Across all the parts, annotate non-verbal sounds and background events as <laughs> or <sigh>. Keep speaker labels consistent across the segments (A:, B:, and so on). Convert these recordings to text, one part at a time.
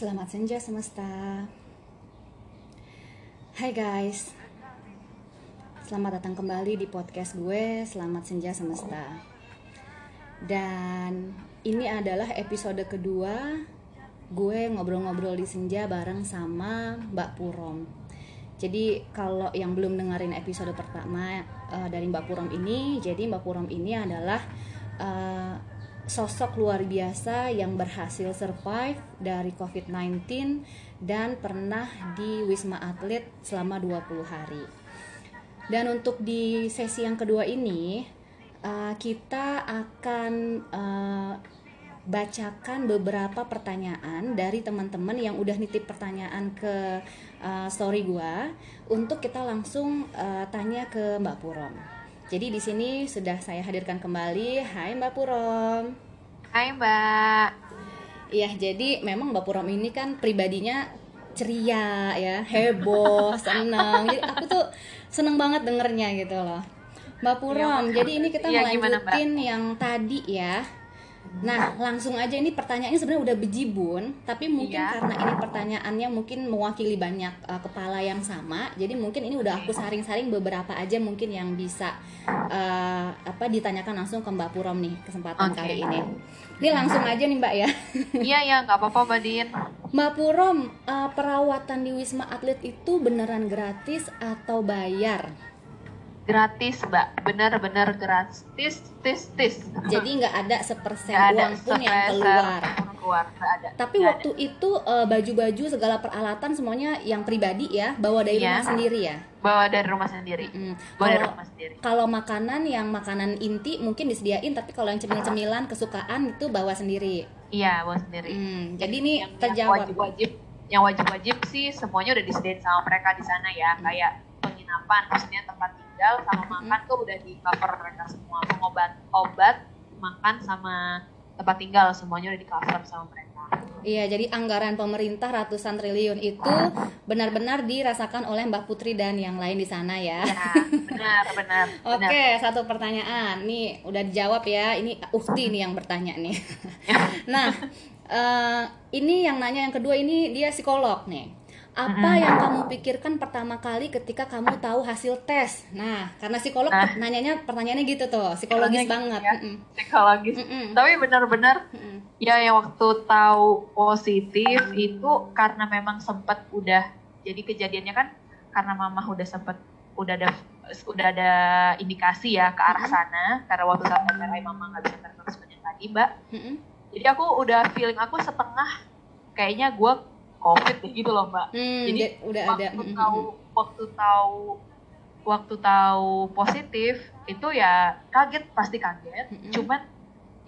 A: Selamat senja semesta. Hai guys. Selamat datang kembali di podcast gue Selamat Senja Semesta. Dan ini adalah episode kedua gue ngobrol-ngobrol di senja bareng sama Mbak Purom. Jadi kalau yang belum dengerin episode pertama uh, dari Mbak Purom ini, jadi Mbak Purom ini adalah uh, sosok luar biasa yang berhasil survive dari COVID-19 dan pernah di Wisma Atlet selama 20 hari. Dan untuk di sesi yang kedua ini, uh, kita akan uh, bacakan beberapa pertanyaan dari teman-teman yang udah nitip pertanyaan ke uh, story gua untuk kita langsung tanya ke Mbak Purom. Jadi di sini sudah saya hadirkan kembali. Hai Mbak Purom.
B: Hai Mbak.
A: Iya, jadi memang Mbak Purom ini kan pribadinya ceria ya, heboh, <laughs> seneng. Jadi aku tuh seneng banget dengernya gitu loh. Mbak Purom, ya, jadi ini kita ya, melanjutin gimana, yang tadi ya Nah, langsung aja ini pertanyaannya sebenarnya udah bejibun, tapi mungkin iya. karena ini pertanyaannya mungkin mewakili banyak uh, kepala yang sama, jadi mungkin ini udah aku saring-saring beberapa aja mungkin yang bisa uh, apa ditanyakan langsung ke Mbak Purom nih kesempatan okay. kali ini. Ini langsung aja nih Mbak ya.
B: Iya ya, nggak apa-apa Mbak Din.
A: Mbak Purom, uh, perawatan di Wisma Atlet itu beneran gratis atau bayar?
B: Gratis mbak. Benar-benar gratis. Tis tis
A: jadi nggak ada sepersen gak uang pun yang keluar.
B: keluar. Gak ada.
A: Tapi gak waktu ada. itu uh, baju-baju segala peralatan semuanya yang pribadi ya bawa dari ya. rumah sendiri ya?
B: Bawa dari rumah sendiri. Mm. bawa
A: kalau, dari rumah sendiri. kalau makanan yang makanan inti mungkin disediain tapi kalau yang cemil-cemilan kesukaan itu bawa sendiri.
B: Iya bawa sendiri.
A: Mm. jadi ini yang, terjawab.
B: yang wajib-wajib yang wajib-wajib sih semuanya udah disediain sama mereka di sana ya. Mm. kayak penginapan maksudnya tempat tinggal sama makan tuh udah di cover mereka semua obat obat makan sama tempat tinggal semuanya udah di cover sama mereka
A: Iya, jadi anggaran pemerintah ratusan triliun itu benar-benar dirasakan oleh Mbak Putri dan yang lain di sana ya.
B: Ya, benar, benar. <laughs>
A: Oke, okay, satu pertanyaan. Nih, udah dijawab ya. Ini Ukti nih yang bertanya nih. <laughs> nah, uh, ini yang nanya yang kedua ini dia psikolog nih apa yang kamu pikirkan pertama kali ketika kamu tahu hasil tes? Nah, karena psikolog nah. nanyanya pertanyaannya gitu tuh, psikologis gitu banget.
B: Ya, mm -mm. Psikologis. Mm -mm. Tapi benar-benar mm -mm. ya yang waktu tahu positif mm -mm. itu karena memang sempat udah jadi kejadiannya kan karena mama udah sempat udah ada udah ada indikasi ya ke arah sana karena waktu saat MRI mama nggak bisa terus seperti tadi, Mbak. Mm -mm. Jadi aku udah feeling aku setengah kayaknya gue covid gitu loh mbak.
A: Hmm,
B: jadi
A: udah
B: waktu
A: ada.
B: hmm, tahu hmm, hmm. waktu tahu waktu tahu positif itu ya kaget pasti kaget. Hmm. cuman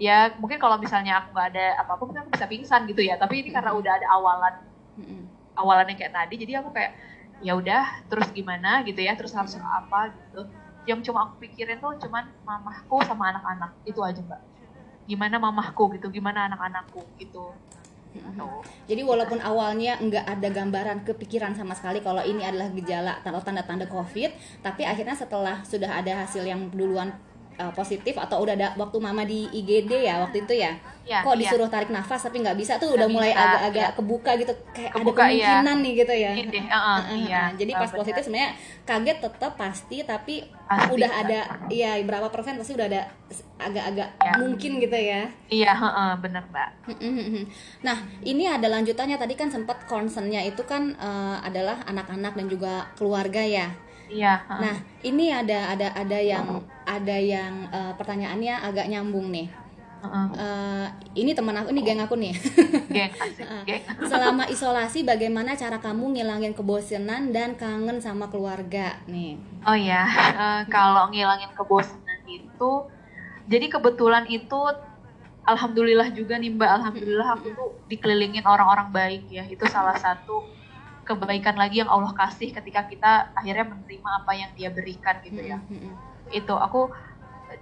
B: ya mungkin kalau misalnya aku nggak ada apa-apa mungkin aku bisa pingsan gitu ya. Tapi ini karena udah ada awalan hmm. awalan yang kayak tadi jadi aku kayak ya udah terus gimana? gitu ya terus harus apa? gitu. Yang cuma aku pikirin tuh cuman mamahku sama anak-anak itu aja mbak. Gimana mamahku gitu gimana anak-anakku gitu
A: jadi walaupun awalnya nggak ada gambaran kepikiran sama sekali kalau ini adalah gejala atau tanda-tanda COVID, tapi akhirnya setelah sudah ada hasil yang duluan uh, positif atau udah ada waktu mama di IGD ya waktu itu ya, ya kok ya. disuruh tarik nafas tapi nggak bisa tuh udah bisa, mulai agak-agak ya. kebuka gitu kayak kebuka, ada iya. kemungkinan iya. nih gitu ya
B: Ide, uh, uh, uh, iya.
A: jadi pas uh, positif sebenarnya kaget tetap pasti tapi pasti, udah ada ya berapa persen pasti udah ada agak-agak ya. mungkin gitu ya
B: iya uh, uh, bener mbak
A: nah ini ada lanjutannya tadi kan sempat concernnya itu kan uh, adalah anak-anak dan juga keluarga ya
B: Iya.
A: Nah, ini ada ada ada yang ada yang uh, pertanyaannya agak nyambung nih. Uh-uh. Uh, ini teman aku, ini geng aku nih.
B: geng, <laughs> asik, geng.
A: Selama isolasi, bagaimana cara kamu ngilangin kebosanan dan kangen sama keluarga nih?
B: Oh ya, uh, kalau ngilangin kebosanan itu, jadi kebetulan itu, alhamdulillah juga nih mbak, alhamdulillah aku tuh dikelilingin orang-orang baik ya. Itu salah satu kebaikan lagi yang Allah kasih ketika kita akhirnya menerima apa yang Dia berikan gitu ya. Mm-hmm. Itu aku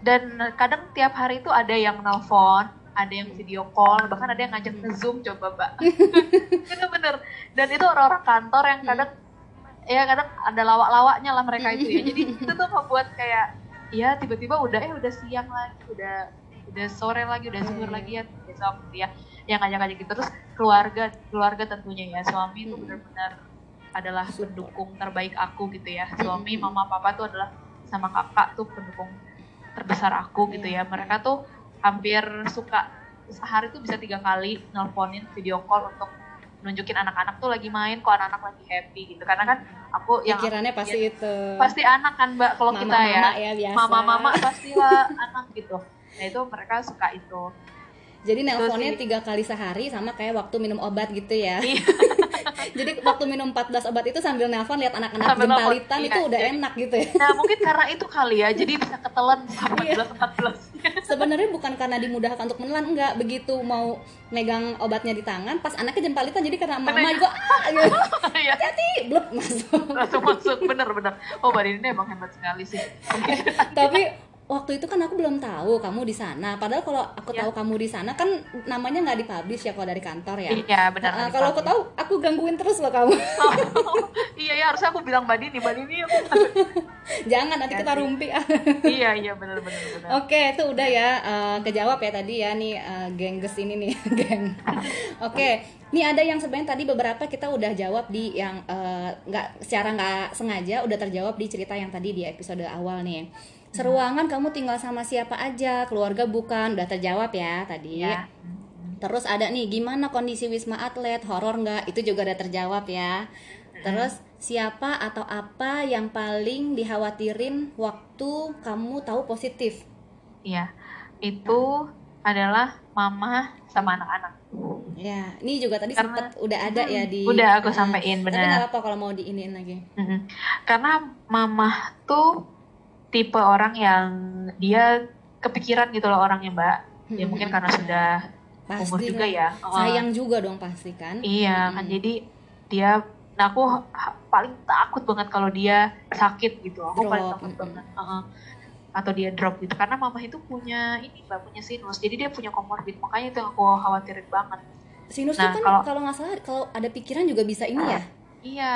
B: dan kadang tiap hari itu ada yang nelfon, ada yang video call, bahkan ada yang ngajak ke Zoom coba, Mbak. <laughs> Bener-bener. Dan itu orang-orang kantor yang kadang ya kadang ada lawak-lawaknya lah mereka itu ya. Jadi itu tuh <laughs> membuat kayak ya tiba-tiba udah eh udah siang lagi, udah udah sore lagi udah zuhur lagi ya besok gitu ya yang ngajak-ngajak gitu. Terus keluarga keluarga tentunya ya. Suami itu
A: Mm.
B: benar-benar adalah pendukung terbaik aku gitu ya. Suami
A: Mm.
B: mama papa tuh adalah sama kakak tuh pendukung terbesar aku gitu ya. Mereka tuh hampir suka sehari tuh bisa tiga kali nelponin video call untuk nunjukin anak-anak tuh lagi main kok anak-anak lagi happy gitu. Karena kan aku yang aku
A: pikirannya pasti
B: lihat-
A: itu.
B: pasti anak kan mbak kalau kita ya.
A: mama ya biasa.
B: Mama-mama pastilah anak gitu. Nah itu mereka suka itu
A: jadi nelponnya
B: sih.
A: tiga kali sehari sama kayak waktu minum obat gitu ya
B: Iya. <laughs>
A: jadi waktu minum 14 obat itu sambil nelpon lihat anak-anak jempalitan
B: iya.
A: itu udah
B: Jadi-
A: enak gitu ya
B: nah mungkin karena itu kali ya jadi bisa ketelan sama <laughs>
A: Iya.
B: 14 14
A: sebenarnya bukan karena dimudahkan untuk menelan enggak begitu mau megang obatnya di tangan pas anaknya jempalitan jadi karena mama juga ah gitu. <laughs>
B: ya
A: hati blep masuk
B: langsung masuk bener-bener oh mbak Dini emang hebat sekali sih
A: tapi waktu itu kan aku belum tahu kamu di sana. Padahal kalau aku
B: Ya.
A: tahu kamu di sana kan namanya nggak dipublish ya kalau dari kantor ya.
B: Iya benar
A: Nah, kalau aku tahu aku gangguin terus loh kamu. <laughs>
B: Iya ya harusnya aku bilang mbak Dini mbak Dini
A: jangan nanti kita rumpi.
B: Iya iya benar-benar benar
A: Oke, itu udah ya eh, kejawab ya tadi ya nih eh, gengges ini nih, <laughs> geng. Oke, nih ada yang sebenarnya tadi beberapa kita udah jawab di yang nggak secara nggak sengaja udah terjawab di cerita yang tadi di episode awal nih. Seruangan kamu tinggal sama siapa aja, keluarga bukan, udah terjawab ya tadi.
B: ya
A: Terus ada nih gimana kondisi wisma atlet, horor nggak? Itu juga udah terjawab ya. Terus siapa atau apa yang paling dikhawatirin waktu kamu tahu positif?
B: iya itu adalah mama sama anak-anak
A: Ya, ini juga tadi
B: Karena-
A: sempet udah ada ya di.
B: udah aku
A: Ah,
B: sampein
A: Tapi
B: benar
A: nggak apa-apa kalau mau diiniin lagi.
B: Mhm. Karena mama tuh tipe orang yang dia kepikiran gitu loh orangnya mbak. Ya mungkin karena sudah
A: Pasti
B: umur juga ya.
A: Sayang juga dong pasti kan.
B: Iya kan
A: Mm-mm.
B: jadi dia, nah aku paling takut banget kalau dia sakit gitu. Aku paling
A: Drop,
B: takut
A: mm-mm.
B: banget. Heeh. Atau dia drop gitu. Karena mama itu punya ini mbak punya sinus. Jadi dia punya komorbid. Makanya itu yang aku khawatirin banget.
A: Sinus
B: Nah,
A: tuh kan
B: kalau-
A: kalau nggak salah kalau ada pikiran juga bisa ini ya.
B: Iya.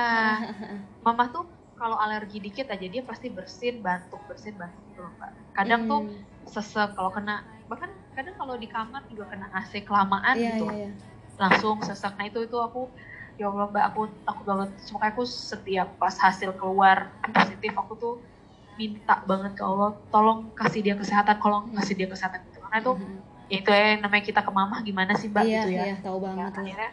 B: <laughs> Mama tuh kalau alergi dikit aja dia pasti bersin, batuk, bersin, batuk gitu Mbak. Kadang tuh
A: Hmm.
B: sesek kalau kena bahkan kadang kalau di kamar juga kena AC kelamaan
A: Iya,
B: gitu.
A: iya, iya.
B: Langsung sesek. Nah, itu itu aku ya Allah Mbak, aku takut banget. Makanya aku setiap pas hasil keluar positif aku tuh minta banget ke Allah, tolong kasih dia kesehatan, kalau kasih dia kesehatan gitu. Karena itu
A: Mhm.
B: ya itu ya namanya kita ke mamah gimana sih Mbak
A: Iya,
B: gitu ya.
A: iya, tahu
B: Ya,
A: banget lah.
B: akhirnya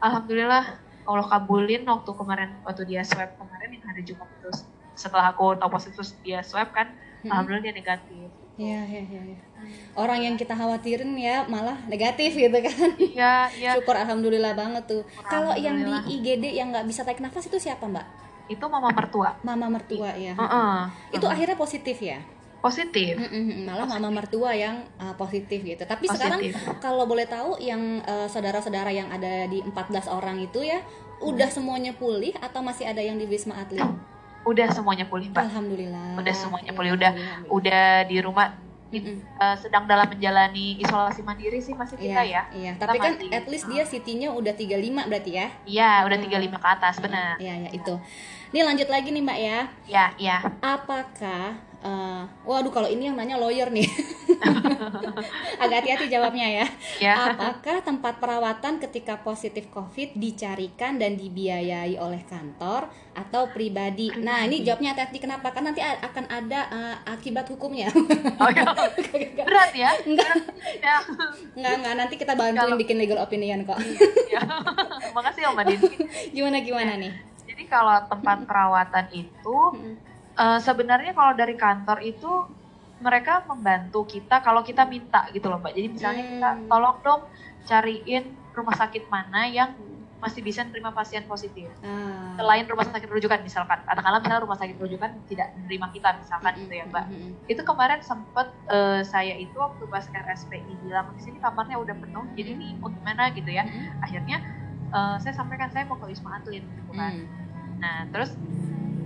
B: alhamdulillah Allah kabulin waktu kemarin waktu dia swab kemarin yang hari Jumat terus setelah aku tahu positif terus dia swab kan
A: Mhm.
B: alhamdulillah dia negatif
A: Iya, iya, iya. iya. Orang yang kita khawatirin ya malah negatif gitu kan.
B: iya iya
A: Syukur alhamdulillah banget tuh. Kalau yang di. IGD yang nggak bisa tarik nafas itu siapa mbak?
B: itu mama mertua
A: Mama mertua ya.
B: Heeh.
A: Itu akhirnya positif ya.
B: positif
A: malah mama mertua yang uh, positif gitu. Tapi sekarang
B: Positif.
A: kalau boleh tahu yang uh, saudara-saudara yang ada di 14 orang itu ya udah semuanya pulih atau masih ada yang di Wisma Atlet?
B: udah semuanya pulih mbak
A: Alhamdulillah.
B: udah semuanya
A: Ya,
B: pulih udah udah di rumah
A: Mm-mm.
B: eh, sedang dalam menjalani isolasi mandiri sih masih kita
A: Iya,
B: ya
A: iya.
B: Kita
A: Tapi kan
B: masih-
A: at least dia CT-nya udah 35 berarti ya.
B: iya udah
A: Hmm.
B: 35 ke atas benar
A: Iya, ya itu. Ini lanjut lagi nih Mbak ya.
B: ya iya
A: Apakah eh, waduh kalau ini yang nanya lawyer nih. <laughs> Agak hati-hati jawabnya ya.
B: ya
A: Apakah tempat perawatan ketika positif COVID dicarikan dan dibiayai oleh kantor atau pribadi? Nah, ini jawabnya hati-hati kenapa? Karena nanti akan ada eh, akibat hukumnya.
B: oh, <laughs> iya. berat ya
A: Enggak,
B: ya
A: enggak, enggak. Nanti kita bantuin
B: Kalau-
A: bikin legal opinion kok.
B: ya. <laughs> makasih ya mbak Dini
A: Gimana gimana nih?
B: Jadi kalau tempat perawatan itu Eh, sebenarnya kalau dari kantor itu mereka membantu kita kalau kita minta gitu loh mbak. Jadi misalnya kita
A: Hmm.
B: tolong dong cariin rumah sakit mana yang masih bisa menerima pasien positif.
A: Ah.
B: Selain rumah sakit rujukan misalkan, katakanlah misalnya rumah sakit rujukan tidak menerima kita misalkan gitu ya mbak.
A: Mm-mm.
B: Itu kemarin sempet eh, saya itu waktu pas RSPI bilang di sini kamarnya udah penuh, jadi ini mau gimana gitu ya. Akhirnya eh, saya sampaikan saya mau ke wisma atlet gitu kan.
A: Mm.
B: Nah, terus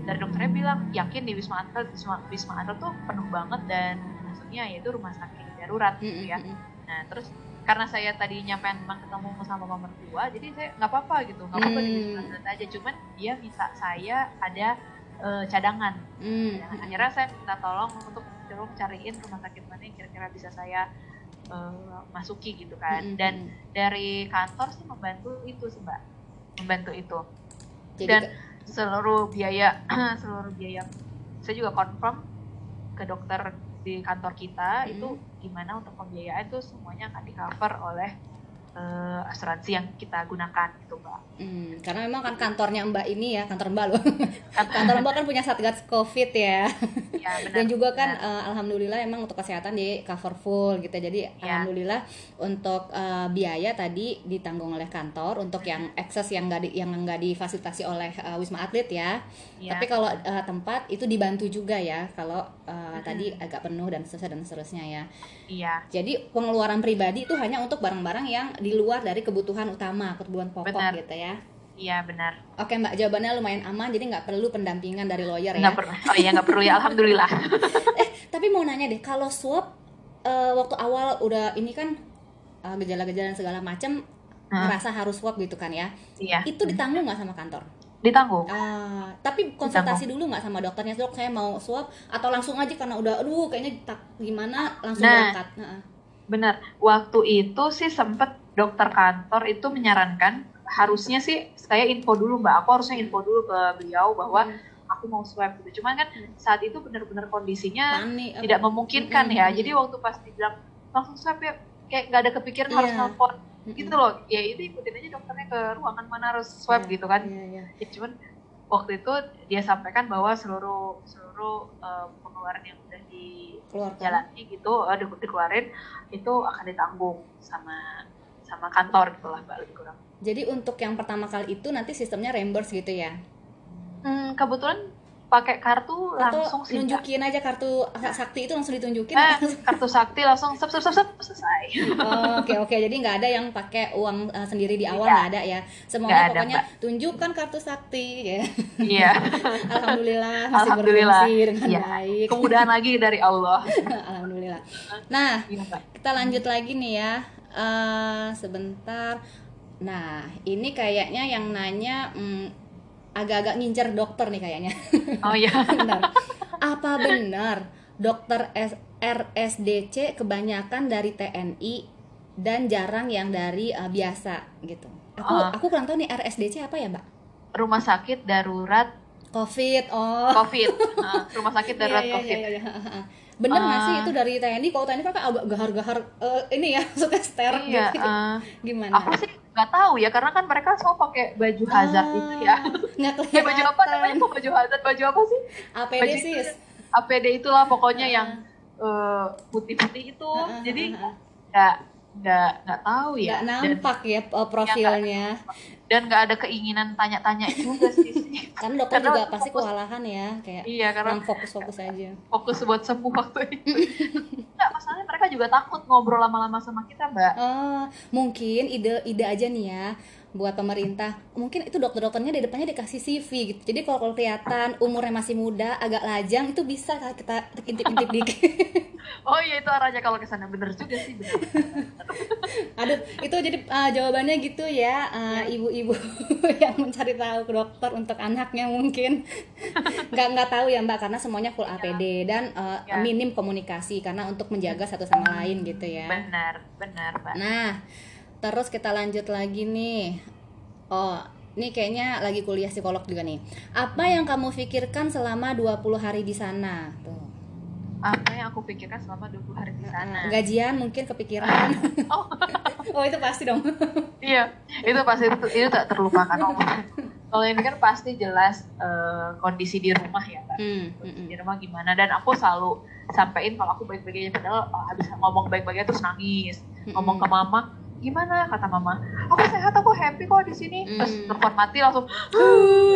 B: dari dokternya bilang yakin di Wisma Atlet, Wisma, Wisma Atlet tuh penuh banget dan maksudnya yaitu rumah sakit darurat gitu ya. Nah, terus karena saya tadinya pengen memang ketemu sama mama mertua, jadi saya nggak apa-apa gitu, nggak apa-apa di Wisma
A: Hmm.
B: Atlet aja. Cuman dia minta saya ada eh, cadangan.
A: Mm.
B: Cadangan. Akhirnya saya minta tolong untuk tolong cariin rumah sakit mana yang kira-kira bisa saya uh, masuki gitu kan
A: Mm-mm.
B: dan dari kantor sih membantu itu sih mbak membantu itu
A: Jadi
B: dan seluruh biaya <clears throat> seluruh biaya saya juga confirm ke dokter di kantor kita
A: Mm.
B: itu gimana untuk pembiayaan itu semuanya akan di cover oleh eh, asuransi yang kita gunakan gitu mbak
A: Hmm, karena memang kan kantornya Mbak ini ya, kantor Mbak loh. kantor <laughs> Mbak kan punya Satgas Covid ya.
B: ya benar
A: Dan juga kan eh, alhamdulillah emang untuk kesehatan di cover full gitu. Jadi
B: Ya.
A: alhamdulillah untuk eh, biaya tadi ditanggung oleh kantor untuk yang akses yang nggak di, yang nggak difasilitasi oleh eh, Wisma Atlet ya.
B: Ya.
A: Tapi kalau eh, tempat itu dibantu juga ya kalau eh, tadi agak penuh dan seterusnya dan seterusnya ya.
B: Iya
A: Jadi pengeluaran pribadi itu hanya untuk barang-barang yang di luar dari kebutuhan utama, kebutuhan pokok
B: Benar.
A: gitu ya.
B: iya benar
A: Oke Mbak, jawabannya lumayan aman, jadi nggak perlu pendampingan dari lawyer ya.
B: nggak perlu oh iya nggak perlu ya alhamdulillah <laughs>
A: Eh, tapi mau nanya deh, kalau swab eh, waktu awal udah ini kan eh, gejala-gejala dan segala macam ngerasa harus swab gitu kan ya,
B: iya
A: itu ditanggung nggak sama kantor?
B: Ditanggung
A: Ah, tapi konsultasi dulu nggak sama dokternya dok, saya mau swab atau langsung aja karena udah, aduh kayaknya tak gimana langsung
B: Nah.
A: berangkat. Heeh.
B: benar waktu itu sih sempet dokter kantor itu menyarankan harusnya sih saya info dulu mbak aku harusnya info dulu ke beliau bahwa
A: Hmm.
B: aku mau swab gitu cuman kan saat itu benar-benar kondisinya
A: Panik,
B: tidak memungkinkan
A: Mm-mm,
B: ya
A: mm-mm.
B: jadi waktu pas dibilang langsung swab ya kayak nggak ada kepikiran harus
A: Iya.
B: nelfon
A: Mm-mm.
B: Gitu loh ya itu ikutin aja dokternya ke ruangan mana harus swab
A: Iya,
B: gitu kan
A: Iya, iya.
B: ya, cuman waktu itu dia sampaikan bahwa seluruh seluruh eh, pengeluaran yang udah
A: Keluar kan?
B: dijalani gitu eh, di- dikeluarin itu akan ditanggung sama sama kantor gitu lah mbak lebih kurang
A: Jadi untuk yang pertama kali itu nanti sistemnya reimburse gitu ya?
B: hmm, kebetulan pakai kartu
A: Atau
B: langsung sih Mbak.
A: nunjukin aja kartu sakti itu langsung ditunjukin?
B: eh,
A: atau-
B: kartu sakti langsung sep sep sep, sep selesai
A: Oh, Oke oke jadi nggak ada yang pakai uang uh, sendiri di awal
B: Nggak.
A: nggak ada ya semuanya
B: ada,
A: pokoknya
B: Mbak.
A: tunjukkan kartu sakti ya
B: iya <laughs>
A: alhamdulillah masih
B: Alhamdulillah.
A: berfungsi dengan
B: Iya.
A: baik
B: kemudahan lagi dari Allah <laughs>
A: alhamdulillah nah
B: Iya,
A: kita lanjut lagi nih ya Eh, sebentar nah ini kayaknya yang nanya hmm, agak-agak ngincer dokter nih kayaknya.
B: Oh iya. <laughs>
A: Benar apa benar dokter S- RSDC kebanyakan dari TNI dan jarang yang dari uh, biasa gitu? Aku
B: Ah.
A: aku kurang tahu nih RSDC apa ya mbak?
B: Rumah sakit darurat
A: COVID oh.
B: Covid. Eh, <laughs> rumah sakit darurat
A: Iya, iya,
B: covid.
A: iya, iya. bener nggak sih
B: Ah.
A: itu dari TNI kalau TNI kan agak gahar-gahar eh, ini ya <laughs> maksudnya steril
B: iya
A: gitu.
B: eh,
A: gimana?
B: Aku sih nggak tahu ya karena kan mereka semua pakai baju hazard
A: Ah,
B: itu ya. Eh, <laughs> baju apa namanya? kok baju hazard baju apa sih?
A: APD
B: baju
A: sih
B: itu APD itulah pokoknya
A: Ah.
B: yang eh, putih-putih itu.
A: Ah, ah,
B: jadi
A: ah, ah.
B: nggak nggak nggak tahu ya.
A: Nggak
B: dan
A: nampak ya uh, profilnya.
B: dan nggak ada keinginan tanya-tanya juga sih. <laughs>
A: Karena dokter
B: Karena
A: juga
B: aku
A: pasti
B: fokus-
A: kewalahan ya kayak
B: iya karena
A: fokus-fokus aja. <laughs>
B: fokus buat sembuh waktu itu. <laughs> Nggak masalahnya mereka juga takut ngobrol lama-lama sama kita mbak.
A: Oh, mungkin ide ide aja nih ya buat pemerintah. Mungkin itu dokter-dokternya di depannya dikasih CV gitu. Jadi kalau kalau kelihatan umurnya masih muda, agak lajang itu bisa kita intip-intip dikit. <laughs>
B: oh iya itu arahnya kalau ke sana bener juga sih bener. <laughs>
A: Aduh, itu jadi uh, jawabannya gitu ya, uh, ibu-ibu <laughs> yang mencari tahu ke dokter untuk anaknya mungkin nggak nggak tahu ya mbak karena semuanya full APD dan uh,
B: Ya.
A: minim komunikasi karena untuk menjaga satu sama lain gitu ya.
B: benar benar mbak
A: Nah, terus kita lanjut lagi nih. Oh, ini kayaknya lagi kuliah psikolog juga nih. Apa yang kamu pikirkan selama 20 hari di sana? Tuh.
B: apa yang aku pikirkan selama 20 hari di sana
A: Gajian mungkin kepikiran. <laughs>
B: oh
A: oh, itu pasti dong.
B: iya itu pasti itu, itu tak terlupakan Om. kalau ini kan pasti jelas eh, kondisi di rumah ya Mbak.
A: Hmm,
B: Kondisi
A: mm,
B: di rumah gimana dan aku selalu sampein kalau aku baik-baik aja padahal eh, habis ngomong baik-baik aja terus nangis ngomong ke mama gimana kata mama aku sehat aku happy kok di sini terus
A: Hmm.
B: telepon mati langsung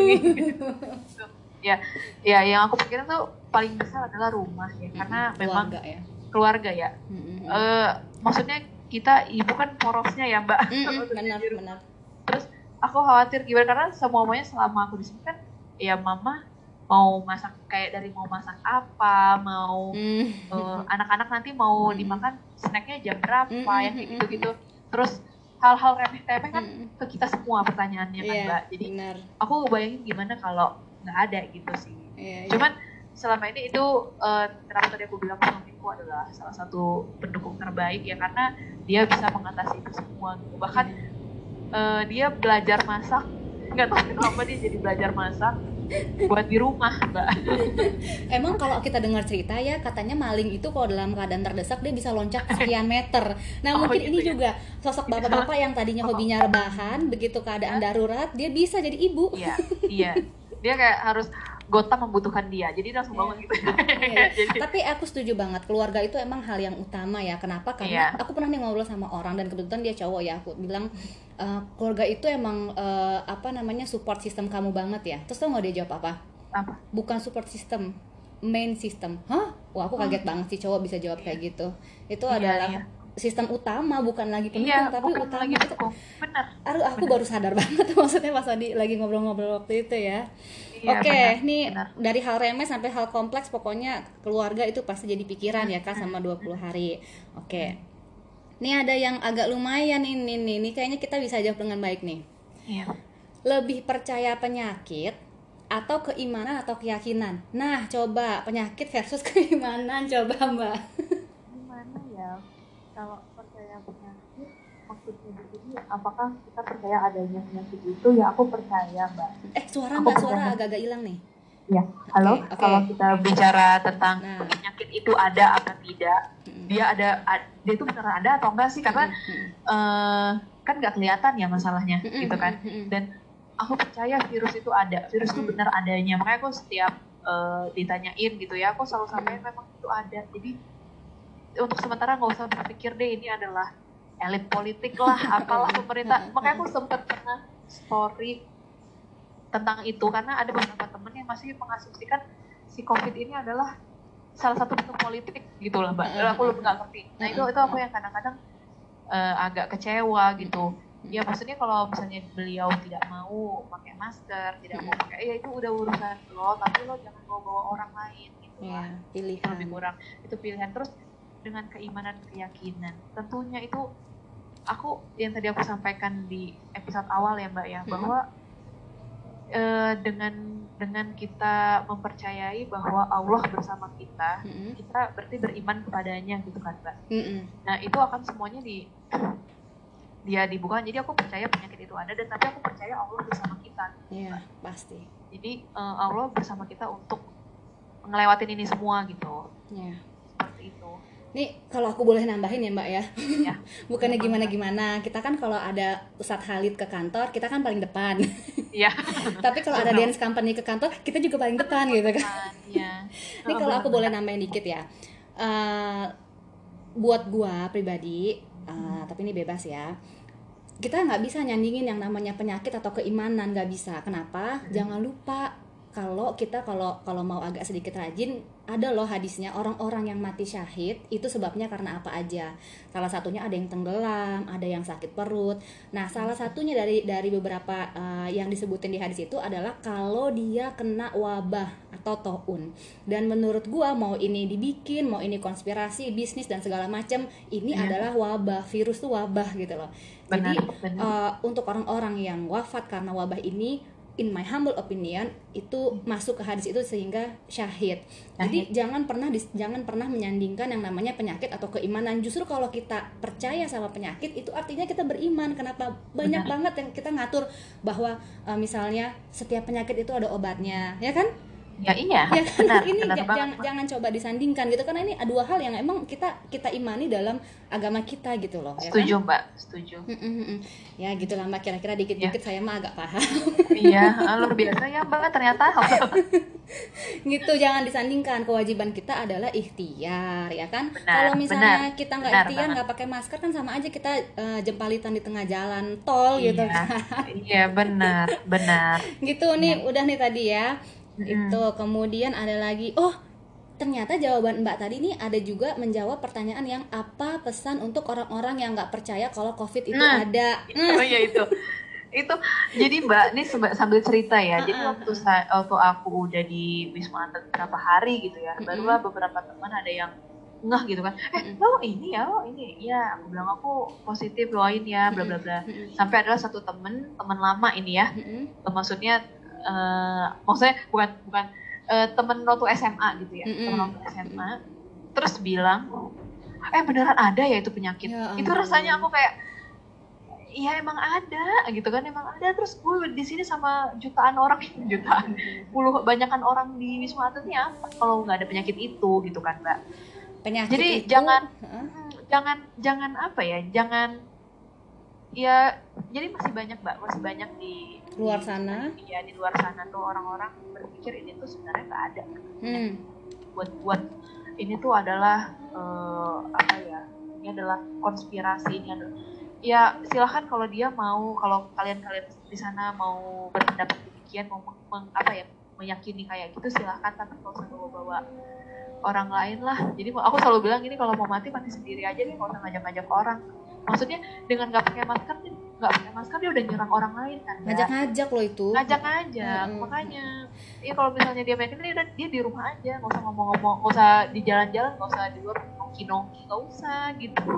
B: gitu. <laughs> ya ya yang aku pikirin tuh paling besar adalah rumah ya karena memang
A: keluarga ya.
B: keluarga ya
A: Mm, mm, mm.
B: Eh, maksudnya kita ibu kan porosnya ya mbak <laughs>
A: Mm, mm, benar,
B: rumah.
A: benar.
B: terus aku khawatir gimana karena semuanya selama aku di sini kan ya mama mau masak kayak dari mau masak apa mau
A: Mm.
B: eh, anak-anak nanti mau
A: Mm.
B: dimakan snacknya jam berapa
A: Mm,
B: yang
A: mm,
B: kayak
A: mm,
B: gitu-gitu terus hal-hal remeh-temeh kan
A: Mm, mm.
B: ke kita semua pertanyaannya kan
A: Iya,
B: mbak jadi
A: benar.
B: aku bayangin gimana kalau nggak ada gitu sih
A: Iya, iya.
B: cuman selama ini itu uh, kenapa tadi aku bilang suamiku adalah salah satu pendukung terbaik ya karena dia bisa mengatasi itu semua gitu. bahkan uh, dia belajar masak nggak tahu kenapa dia jadi belajar masak buat di rumah mbak. <laughs>
A: Emang kalau kita dengar cerita ya katanya maling itu kalau dalam keadaan terdesak dia bisa loncat sekian meter. Nah <laughs> oh, mungkin gitu ini ya? juga sosok bapak-bapak yang tadinya <laughs> hobinya rebahan begitu keadaan darurat dia bisa jadi ibu.
B: Iya iya. Dia kayak harus Gota membutuhkan dia. Jadi langsung bangun yeah. gitu
A: yeah. <laughs> jadi... tapi aku setuju banget. Keluarga itu emang hal yang utama ya. Kenapa? Karena yeah. aku pernah nih ngobrol sama orang dan kebetulan dia cowok ya. Aku bilang uh, keluarga itu emang uh, apa namanya support sistem kamu banget ya. Terus tau nggak dia jawab apa?
B: Apa?
A: Bukan support system main system. Hah? Wah aku kaget oh. banget sih cowok bisa jawab kayak gitu. Itu yeah, adalah yeah sistem utama bukan lagi pendukung iya, tapi bukan utama lagi itu
B: benar.
A: Aduh aku benar. baru sadar <laughs> banget maksudnya pas tadi lagi ngobrol-ngobrol waktu itu ya. Iya, oke okay, nih dari hal remeh sampai hal kompleks pokoknya keluarga itu pasti jadi pikiran ya kak sama 20 hari. Oke. Okay. ini ada yang agak lumayan ini nih ini. Kayaknya kita bisa jawab dengan baik nih.
B: Iya.
A: lebih percaya penyakit atau keimanan atau keyakinan? Nah coba penyakit versus <laughs> keimanan coba mbak
B: kalau percaya penyakit maksudnya di sini apakah kita percaya adanya penyakit itu? Ya aku percaya mbak.
A: Eh suara aku mbak suara agak-agak hilang nih.
B: Ya halo? okay, okay. kalau kita bicara tentang nah. penyakit itu ada atau tidak hmm. dia ada dia itu beneran ada atau enggak sih? Karena hmm. uh, kan nggak kelihatan ya masalahnya hmm. gitu kan? dan aku percaya virus itu ada. Virus itu benar adanya. Makanya aku setiap uh, ditanyain gitu ya aku selalu sampaikan memang itu ada. Jadi untuk sementara nggak usah berpikir deh ini adalah elit politik lah <laughs> apalah pemerintah. <laughs> Makanya aku sempat pernah story tentang itu karena ada beberapa temen yang masih mengasumsikan si covid ini adalah salah satu bentuk politik gitu lah mbak. Aku lebih nggak ngerti. Nah itu itu aku yang kadang-kadang uh, agak kecewa gitu. Ya maksudnya kalau misalnya beliau tidak mau pakai masker tidak mau pakai ya itu udah urusan lo tapi lo jangan bawa bawa orang lain gitu
A: ya, pilihan.
B: Lebih kurang. Itu pilihan. Terus dengan keimanan keyakinan. Tentunya itu aku yang tadi aku sampaikan di episode awal ya mbak ya bahwa uh, dengan dengan kita mempercayai bahwa Allah bersama kita mm-hmm. kita berarti beriman kepadanya gitu kan mbak? Mm-hmm. nah itu akan semuanya di dia dibuka jadi aku percaya penyakit itu ada dan tapi aku percaya Allah bersama kita.
A: Iya yeah, pasti.
B: Jadi uh, Allah bersama kita untuk ngelewatin ini semua gitu.
A: Yeah.
B: seperti itu
A: Nih kalau aku boleh nambahin ya Mbak ya, ya. <laughs> bukannya gimana-gimana. Kita kan kalau ada Ustadz Halid ke kantor, kita kan paling depan.
B: Iya. <laughs>
A: Tapi kalau ada dance company ke kantor, kita juga paling depan gitu kan. Iya. <laughs> Ini kalau aku boleh nambahin dikit ya. Uh, buat gua pribadi, uh, tapi ini bebas ya. Kita nggak bisa nyandingin yang namanya penyakit atau keimanan nggak bisa. Kenapa? Hmm. Jangan lupa kalau kita kalau kalau mau agak sedikit rajin ada loh hadisnya orang-orang yang mati syahid itu sebabnya karena apa aja salah satunya ada yang tenggelam ada yang sakit perut nah salah satunya dari dari beberapa uh, yang disebutin di hadis itu adalah kalau dia kena wabah atau toun dan menurut gua mau ini dibikin mau ini konspirasi bisnis dan segala macam ini ya. adalah wabah virus tuh wabah gitu loh benar, jadi benar. Uh, untuk orang-orang yang wafat karena wabah ini in my humble opinion itu masuk ke hadis itu sehingga syahid. Jadi jangan pernah jangan pernah menyandingkan yang namanya penyakit atau keimanan. Justru kalau kita percaya sama penyakit itu artinya kita beriman. Kenapa banyak Benar. banget yang kita ngatur bahwa uh, misalnya setiap penyakit itu ada obatnya, ya kan?
B: Ya iya
A: ya benar, <laughs> ini benar jangan, jangan coba disandingkan gitu karena ini dua hal yang emang kita kita imani dalam agama kita gitu loh
B: setuju
A: ya kan?
B: mbak setuju.
A: Ya gitulah mbak kira-kira dikit-dikit ya. saya mah agak paham.
B: Iya <laughs> ah, luar biasa ya mbak ternyata. <laughs>
A: Gitu jangan disandingkan kewajiban kita adalah ikhtiar ya kan? Kalau misalnya benar, kita nggak ikhtiar nggak pakai masker kan sama aja kita uh, jempalitan di tengah jalan tol
B: iya,
A: gitu
B: iya benar benar.
A: Gitu nih ya. udah nih tadi ya hmm. itu kemudian ada lagi oh ternyata jawaban Mbak tadi ini ada juga menjawab pertanyaan yang apa pesan untuk orang-orang yang nggak percaya kalau COVID itu nah, ada.
B: Oh ya itu. itu jadi Mbak ini sambil cerita ya. Uh, jadi waktu saya waktu aku udah di Wisma Atlet beberapa hari gitu ya, uh, barulah beberapa teman ada yang ngeh gitu kan. Eh, lo ini ya, lo ini. Ya, aku bilang aku positif loin ya, bla bla bla. Sampai adalah satu temen, teman lama ini ya. Maksudnya uh, maksudnya bukan bukan eh, temen waktu SMA gitu ya
A: Mm-mm.
B: temen waktu SMA terus bilang eh beneran ada ya itu penyakit?
A: Ya
B: itu rasanya aku kayak Iya emang ada gitu kan emang ada. Terus gue di sini sama jutaan orang <laughs> jutaan puluh banyakan orang di wisma atlet ini apa kalau nggak ada penyakit itu gitu kan mbak.
A: Penyakit
B: Jadi
A: itu?
B: jangan-. Hmm, jangan jangan apa ya jangan ya jadi masih banyak mbak masih banyak di
A: luar sana.
B: Ya di luar sana tuh orang-orang berpikir ini tuh sebenarnya nggak ada.
A: Hmm.
B: buat buat ini tuh adalah eh, apa ya ini adalah konspirasi ini adalah ya silahkan kalau dia mau kalau kalian-kalian di sana mau berpendapat demikian mau meng- meng- apa ya meyakini kayak gitu silahkan tapi kalau usah bawa-bawa orang lain lah. Jadi aku selalu bilang ini kalau mau mati mati sendiri aja deh nggak usah ngajak-ngajak orang. Maksudnya dengan nggak pakai masker nggak pakai masker dia udah nyerang orang lain kan Mbak?
A: ngajak-ngajak lo itu
B: ngajak-ngajak
A: Mm-mm.
B: makanya ya kalau misalnya dia main dia, dia di rumah aja nggak usah ngomong-ngomong nggak usah di jalan-jalan nggak usah di luar nongki-nongki nggak usah gitu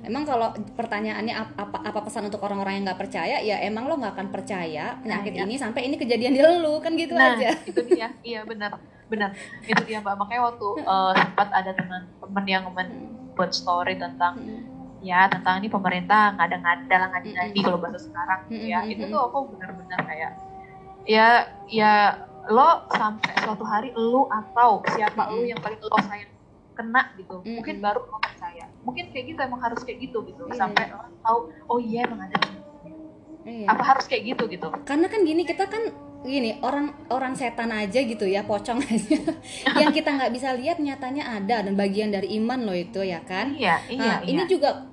A: Emang kalau pertanyaannya ap- apa, apa pesan untuk orang-orang yang nggak percaya, ya emang lo nggak akan percaya penyakit
B: Nah, ya.
A: ini sampai ini kejadian di lo kan gitu
B: nah
A: aja.
B: itu dia iya benar benar itu dia mbak makanya waktu eh, sempat ada teman teman yang membuat story tentang
A: Hmm.
B: Ya tentang ini pemerintah nggak ada ngada lah ngadi ngadi
A: Mm-mm.
B: kalau bahasa sekarang gitu ya itu tuh aku benar-benar kayak ya ya lo sampai suatu hari lu atau siapa lu
A: Mm-mm.
B: yang paling lo sayang kena gitu mungkin baru lo percaya mungkin kayak gitu emang harus kayak gitu gitu
A: Iya.
B: sampai lo tahu oh iya emang ada
A: Iya.
B: apa harus kayak gitu gitu
A: Karena kan gini kita kan gini orang orang setan aja gitu ya pocong aja <laughs> yang kita nggak bisa lihat nyatanya ada dan bagian dari iman lo itu ya kan.
B: iya iya
A: Nah,
B: iya
A: ini juga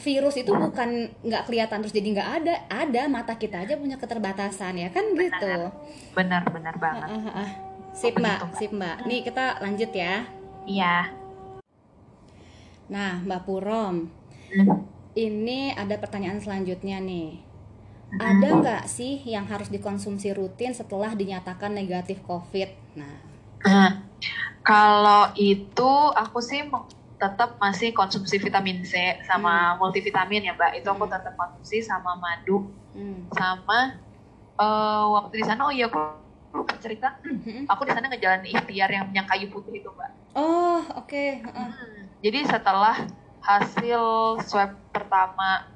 A: virus itu bukan nggak kelihatan terus jadi nggak ada ada mata kita aja punya keterbatasan ya kan gitu.
B: benar benar banget
A: Ah, ah, ah. Sip
B: Begitu,
A: mbak, sip mbak. Nih kita lanjut ya.
B: iya
A: Nah mbak Purom,
B: Hmm.
A: ini ada pertanyaan selanjutnya nih.
B: Hmm.
A: Ada nggak sih yang harus dikonsumsi rutin setelah dinyatakan negatif COVID? Nah,
B: kalau itu aku sih tetap masih konsumsi vitamin C sama multivitamin ya mbak. Itu aku
A: Hmm.
B: tetap konsumsi sama madu
A: hmm.
B: sama eh, waktu di sana oh iya aku lupa cerita.
A: Hmm.
B: Aku di sana ngejalanin ikhtiar yang yang kayu putih itu mbak.
A: oh oke, Heeh.
B: Hmm, Jadi setelah hasil swab pertama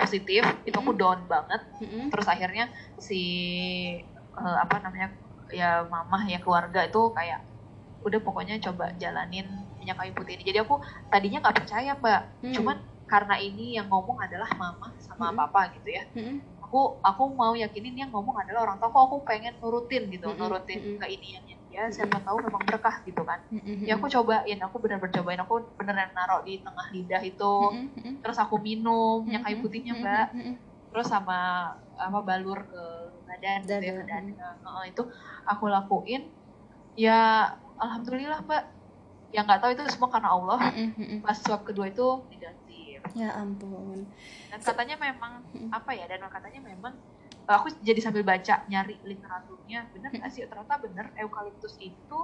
B: positif itu aku
A: Hmm.
B: down banget.
A: Mm-mm.
B: Terus akhirnya si eh, apa namanya ya mamah ya keluarga itu kayak udah pokoknya coba jalanin minyak kayu putih ini. Jadi aku tadinya nggak percaya mbak,
A: Hmm.
B: cuman karena ini yang ngomong adalah mama sama
A: Hmm.
B: papa gitu ya.
A: Mm-mm.
B: Aku aku mau yakinin yang ngomong adalah orang tua. Aku pengen nurutin gitu,
A: Mm-mm.
B: nurutin
A: Mm-mm.
B: ke ini yang ya siapa tahu memang berkah gitu kan.
A: Mm-mm.
B: Ya aku cobain, aku benar-benar cobain. Aku beneran naruh di tengah lidah itu.
A: Mm-mm.
B: Terus aku minum minyak kayu
A: Mm-mm.
B: putihnya mbak
A: Mm-mm.
B: terus sama apa balur ke badan gitu ya,
A: dada.
B: Heeh, itu aku lakuin ya alhamdulillah mbak ya nggak tahu itu semua karena Allah. Pas swab kedua itu negatif
A: Ya ampun.
B: dan katanya memang apa ya dan katanya memang aku jadi sambil baca nyari literaturnya. Bener nggak sih? Ternyata bener eukaliptus itu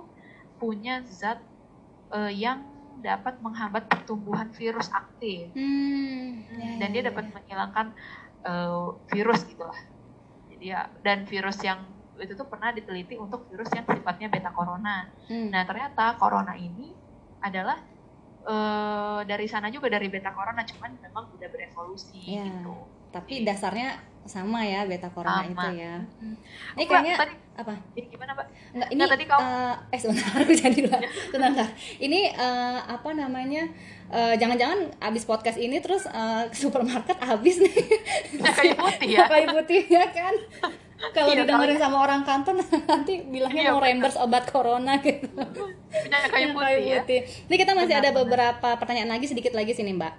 B: punya zat eh, yang dapat menghambat pertumbuhan virus aktif.
A: Hmm. ya,
B: dan
A: ya,
B: dia
A: ya,
B: dapat
A: ya.
B: menghilangkan eh, virus gitulah jadi ya dan virus yang itu tuh pernah diteliti untuk virus yang sifatnya beta corona.
A: Hmm.
B: nah ternyata corona ini adalah eh, dari sana juga dari beta corona cuman memang udah berevolusi
A: Ya.
B: gitu
A: Tapi dasarnya sama ya beta corona
B: Sama.
A: itu ya.
B: Hmm.
A: Ini kayaknya
B: tadi
A: apa?
B: ini gimana mbak
A: Enggak, ini
B: tadi kau-
A: eh, eh sebentar aku jadi dulu. Sebentar. Ini eh, apa namanya? eh, jangan-jangan abis podcast ini terus ke supermarket habis nih
B: kayu putih ya <laughs>
A: kayu putih ya kan? <laughs> Kalau
B: Iya,
A: didengerin sama orang kantor <laughs> nanti bilangnya
B: Iya,
A: mau
B: benar.
A: reimburse obat corona gitu.
B: minyak kayu
A: Yang
B: putih ya
A: Ini kita masih
B: Benar,
A: ada
B: benar.
A: beberapa pertanyaan lagi sedikit lagi sini Mbak.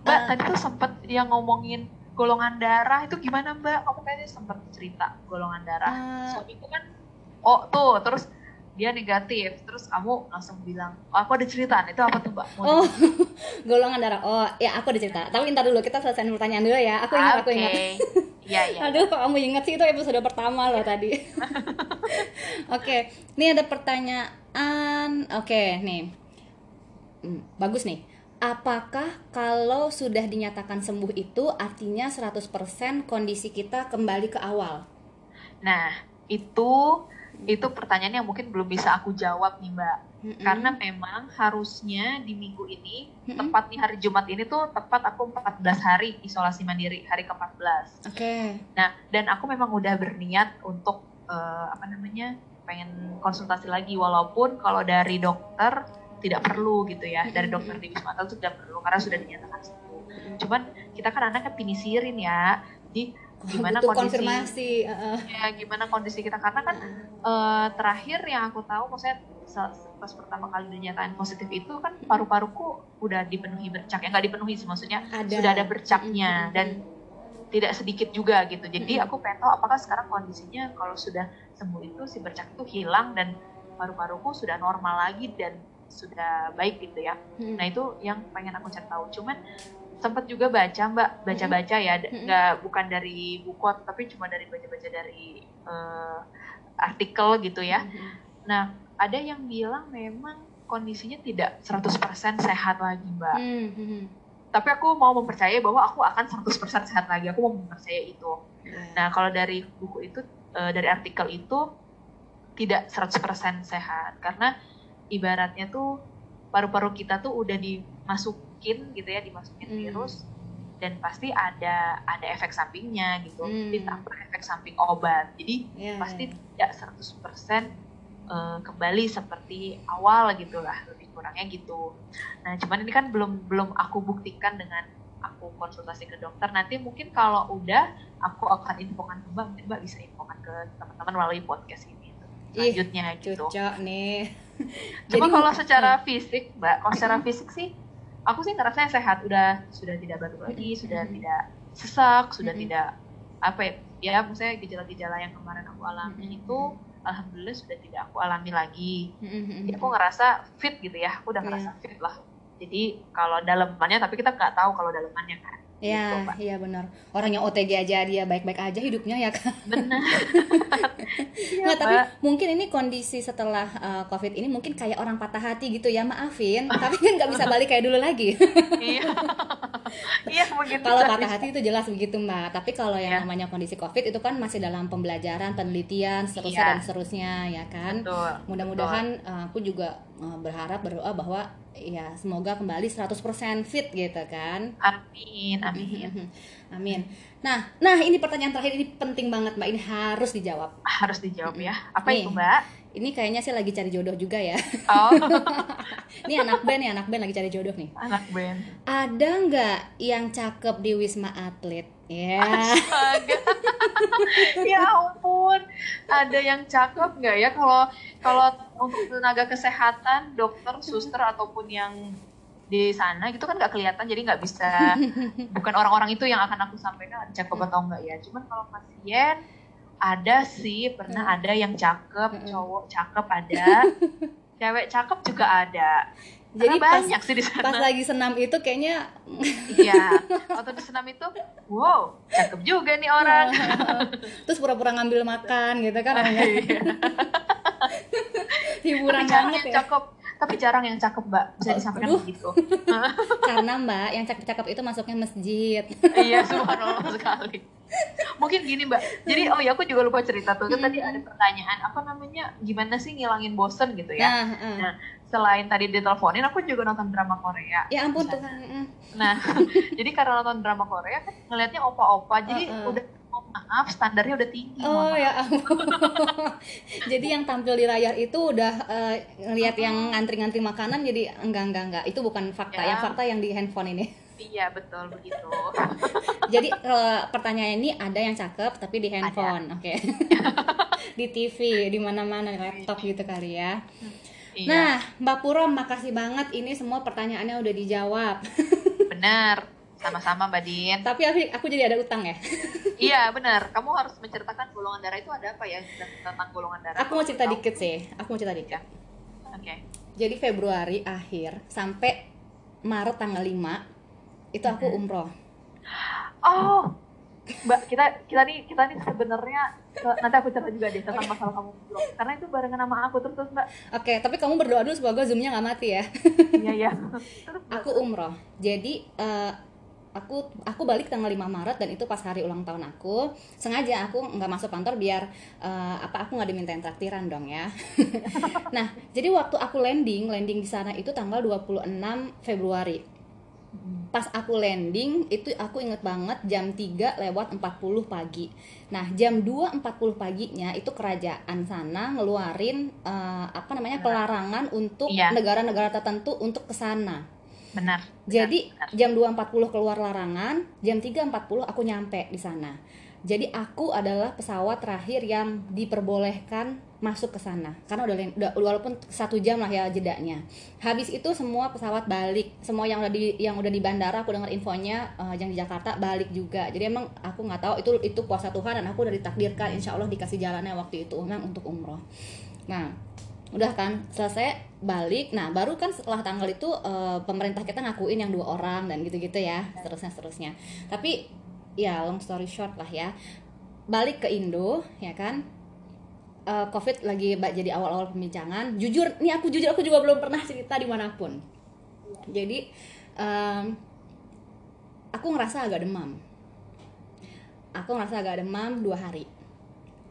B: mbak
A: Ah.
B: tadi tuh sempet yang ngomongin golongan darah itu gimana mbak kamu kayaknya sempet cerita golongan darah
A: Ah,
B: suamiku kan oh tuh terus dia negatif terus kamu langsung bilang oh, aku ada ceritaan itu apa tuh mbak Mau
A: Oh, <laughs> golongan darah. Oh, ya aku ada cerita. Tapi ntar dulu kita selesaiin pertanyaan dulu ya. Aku ingat, aku
B: Oke.
A: ingat. <laughs>
B: iya iya
A: Aduh, kok kamu ingat sih itu episode pertama loh tadi. <laughs> Oke, ini ada pertanyaan. Oke, nih. Hmm, bagus nih. Apakah kalau sudah dinyatakan sembuh itu artinya 100% kondisi kita kembali ke awal?
B: nah itu itu pertanyaan yang mungkin belum bisa aku jawab nih mbak
A: Mm-mm.
B: karena memang harusnya di minggu ini
A: Mm-mm.
B: tepat nih hari Jumat ini tuh tepat aku 14 hari isolasi mandiri hari ke-14
A: Oke.
B: nah dan aku memang udah berniat untuk eh, apa namanya pengen konsultasi lagi walaupun kalau dari dokter tidak perlu gitu ya dari
A: Mm-mm.
B: dokter di Wisma Atlet itu tidak perlu karena sudah dinyatakan sembuh cuman kita kan anak kan pinisirin ya jadi <laughs> gimana
A: Butuh
B: kondisi
A: konfirmasi. uh-uh.
B: ya gimana kondisi kita karena kan eh, terakhir yang aku tahu maksudnya pas pertama kali dinyatakan positif itu kan paru-paruku udah dipenuhi bercak ya nggak dipenuhi sih maksudnya
A: Ada.
B: sudah ada bercaknya
A: Mm-mm.
B: dan tidak sedikit juga gitu jadi
A: Mm-mm.
B: aku pengen tahu apakah sekarang kondisinya kalau sudah sembuh itu si bercak itu hilang dan paru-paruku sudah normal lagi dan sudah baik gitu ya
A: Mm-mm.
B: Nah itu yang pengen aku cari tahu. Cuman sempat juga baca mbak, baca-baca ya, d-
A: Mm-mm.
B: nggak bukan dari buku tapi cuma dari baca-baca dari eh, artikel gitu ya.
A: Mm-mm.
B: Nah ada yang bilang memang kondisinya tidak 100% sehat lagi mbak.
A: Mm-mm.
B: Tapi aku mau mempercayai bahwa aku akan 100% sehat lagi. Aku mau mempercayai itu.
A: Ya.
B: Nah kalau dari buku itu, eh, dari artikel itu tidak 100% sehat karena ibaratnya tuh paru-paru kita tuh udah dimasukin gitu ya, dimasukin
A: Hmm.
B: virus dan pasti ada ada efek sampingnya gitu.
A: Hmm.
B: Ditambah efek samping obat. Jadi
A: Ya,
B: pasti tidak 100% eh, kembali seperti awal gitu lah, lebih kurangnya gitu. Nah, cuman ini kan belum belum aku buktikan dengan aku konsultasi ke dokter. Nanti mungkin kalau udah aku akan infokan ke Mbak, mungkin Mbak bisa infokan ke teman-teman melalui podcast ini
A: Ih,
B: selanjutnya gitu.
A: Cocok nih.
B: Cuma
A: Jadi-
B: kalau secara <laughs> fisik, Mbak, kalau secara <clears throat> fisik sih aku sih ngerasanya sehat, udah sudah tidak batuk lagi, sudah
A: Mhm.
B: tidak sesak, sudah
A: Mhm.
B: tidak apa ya, ya maksudnya gejala-gejala yang kemarin aku alami
A: Mhm.
B: itu alhamdulillah sudah tidak aku alami lagi.
A: Mm-mm.
B: Jadi aku ngerasa fit gitu ya, aku udah
A: Iya.
B: ngerasa fit lah. Jadi kalau dalemannya, tapi kita nggak tahu kalau dalemannya kan. Gitu,
A: Ya,
B: Mbak.
A: iya benar. Orang yang OTG aja dia baik-baik aja hidupnya ya kan.
B: Benar. <laughs> Iya,
A: Nggak, tapi
B: Mbak.
A: mungkin ini kondisi setelah uh, COVID ini mungkin kayak orang patah hati gitu ya, maafin. tapi kan nggak bisa balik kayak dulu lagi.
B: Iya. <laughs> Iya begitu.
A: kalau patah hati itu jelas begitu mbak. Tapi kalau yang
B: Iya.
A: namanya kondisi COVID itu kan masih dalam pembelajaran, penelitian, seterusnya
B: Iya.
A: dan seterusnya ya kan.
B: Betul.
A: Mudah-mudahan uh, aku juga uh, berharap berdoa bahwa ya semoga kembali 100% fit gitu kan.
B: Amin, amin.
A: Amin. Nah, nah ini pertanyaan terakhir ini penting banget Mbak. Ini harus dijawab.
B: Harus dijawab ya. Apa
A: Nih.
B: itu, Mbak?
A: Ini kayaknya sih lagi cari jodoh juga ya.
B: Oh, <laughs>
A: Ini anak band nih, anak band lagi cari jodoh nih.
B: anak band.
A: Ada nggak yang cakep di Wisma Atlet? Ya.
B: Astaga. <laughs> ya ampun. Ada yang cakep nggak ya kalau kalau untuk tenaga kesehatan, dokter, suster ataupun yang di sana gitu kan nggak kelihatan jadi nggak bisa <laughs> bukan orang-orang itu yang akan aku sampaikan cakep atau enggak ya cuman kalau pasien ada sih pernah ada yang cakep
A: Mm-mm.
B: cowok cakep ada <laughs> cewek cakep juga ada
A: Jadi
B: Karena
A: pas,
B: banyak sih di sana
A: pas lagi senam itu kayaknya <laughs>
B: Iya, waktu di senam itu, wow, cakep juga nih orang. <laughs>
A: terus pura-pura ngambil makan gitu kan.
B: Iya.
A: hiburan
B: tapi
A: banget ya.
B: cakep, tapi jarang yang cakep mbak, bisa disampaikan
A: aduh.
B: begitu. <laughs>
A: Karena Mbak yang cakep-cakep itu masuknya masjid.
B: iya, subhanallah sekali. Mungkin gini mbak, jadi oh ya aku juga lupa cerita tuh, kan tadi ada pertanyaan apa namanya, gimana sih ngilangin bosen gitu ya?
A: Nah, eh.
B: Nah, selain tadi diteleponin, aku juga nonton drama Korea.
A: ya ampun. Tuhan. mm.
B: Nah, <laughs> jadi karena nonton drama Korea kan ngelihatnya opa-opa, jadi
A: Uh-uh.
B: udah mohon maaf standarnya udah tinggi.
A: Oh ya ampun. <laughs> jadi yang tampil di layar itu udah eh, ngelihat yang ngantri-ngantri makanan jadi enggak enggak enggak. Itu bukan fakta.
B: Ya.
A: Yang fakta yang di handphone ini. <laughs>
B: Iya betul begitu. <laughs>
A: jadi eh, pertanyaan ini ada yang cakep tapi di handphone. Oke. di TV, di mana-mana laptop gitu kali ya.
B: Iya,
A: Nah, Mbak Puro makasih banget ini semua pertanyaannya udah dijawab.
B: benar. Sama-sama Mbak Din.
A: tapi aku, aku jadi ada utang ya. <laughs>
B: iya benar. Kamu harus menceritakan golongan darah itu ada apa ya tentang golongan darah.
A: Aku mau cerita
B: Tahu?
A: dikit sih. Aku mau cerita dikit.
B: Oke.
A: Jadi Februari akhir sampai Maret tanggal 5 itu aku umroh.
B: Oh, Mbak kita kita nih kita nih sebenarnya nanti aku cerita juga deh tentang masalah kamu blog karena itu barengan sama aku terus terus Mbak.
A: Oke, tapi kamu berdoa dulu semoga zoomnya nggak mati ya.
B: Iya iya. Terus <laughs>
A: Aku umroh. Jadi eh, aku aku balik tanggal 5 Maret dan itu pas hari ulang tahun aku. Sengaja aku nggak masuk kantor biar uh, apa aku nggak dimintain traktiran dong ya. <laughs> Nah jadi waktu aku landing landing di sana itu tanggal 26 Februari. Pas aku landing itu aku inget banget jam 3 lewat 40 pagi. Nah jam 2.40 paginya itu kerajaan sana ngeluarin uh, apa namanya pelarangan untuk
B: Iya.
A: negara-negara tertentu untuk ke sana
B: benar
A: jadi
B: benar.
A: jam 2.40 keluar larangan, jam 3.40 aku nyampe di sana. Jadi aku adalah pesawat terakhir yang diperbolehkan masuk ke sana karena udah, udah walaupun satu jam lah ya jedanya. Habis itu semua pesawat balik, semua yang udah di yang udah di bandara aku dengar infonya eh, yang di Jakarta balik juga. Jadi emang aku nggak tahu itu itu puasa Tuhan dan aku udah ditakdirkan insya Allah dikasih jalannya waktu itu memang untuk umroh. Nah udah kan selesai balik. Nah baru kan setelah tanggal itu eh, pemerintah kita ngakuin yang dua orang dan gitu-gitu ya seterusnya seterusnya. Tapi ya long story short lah ya. Balik ke Indo ya kan? Eh, covid lagi ba- jadi awal-awal pembincangan jujur nih aku jujur aku juga belum pernah cerita di mana pun. Jadi em, aku ngerasa agak demam. Aku ngerasa agak demam dua hari.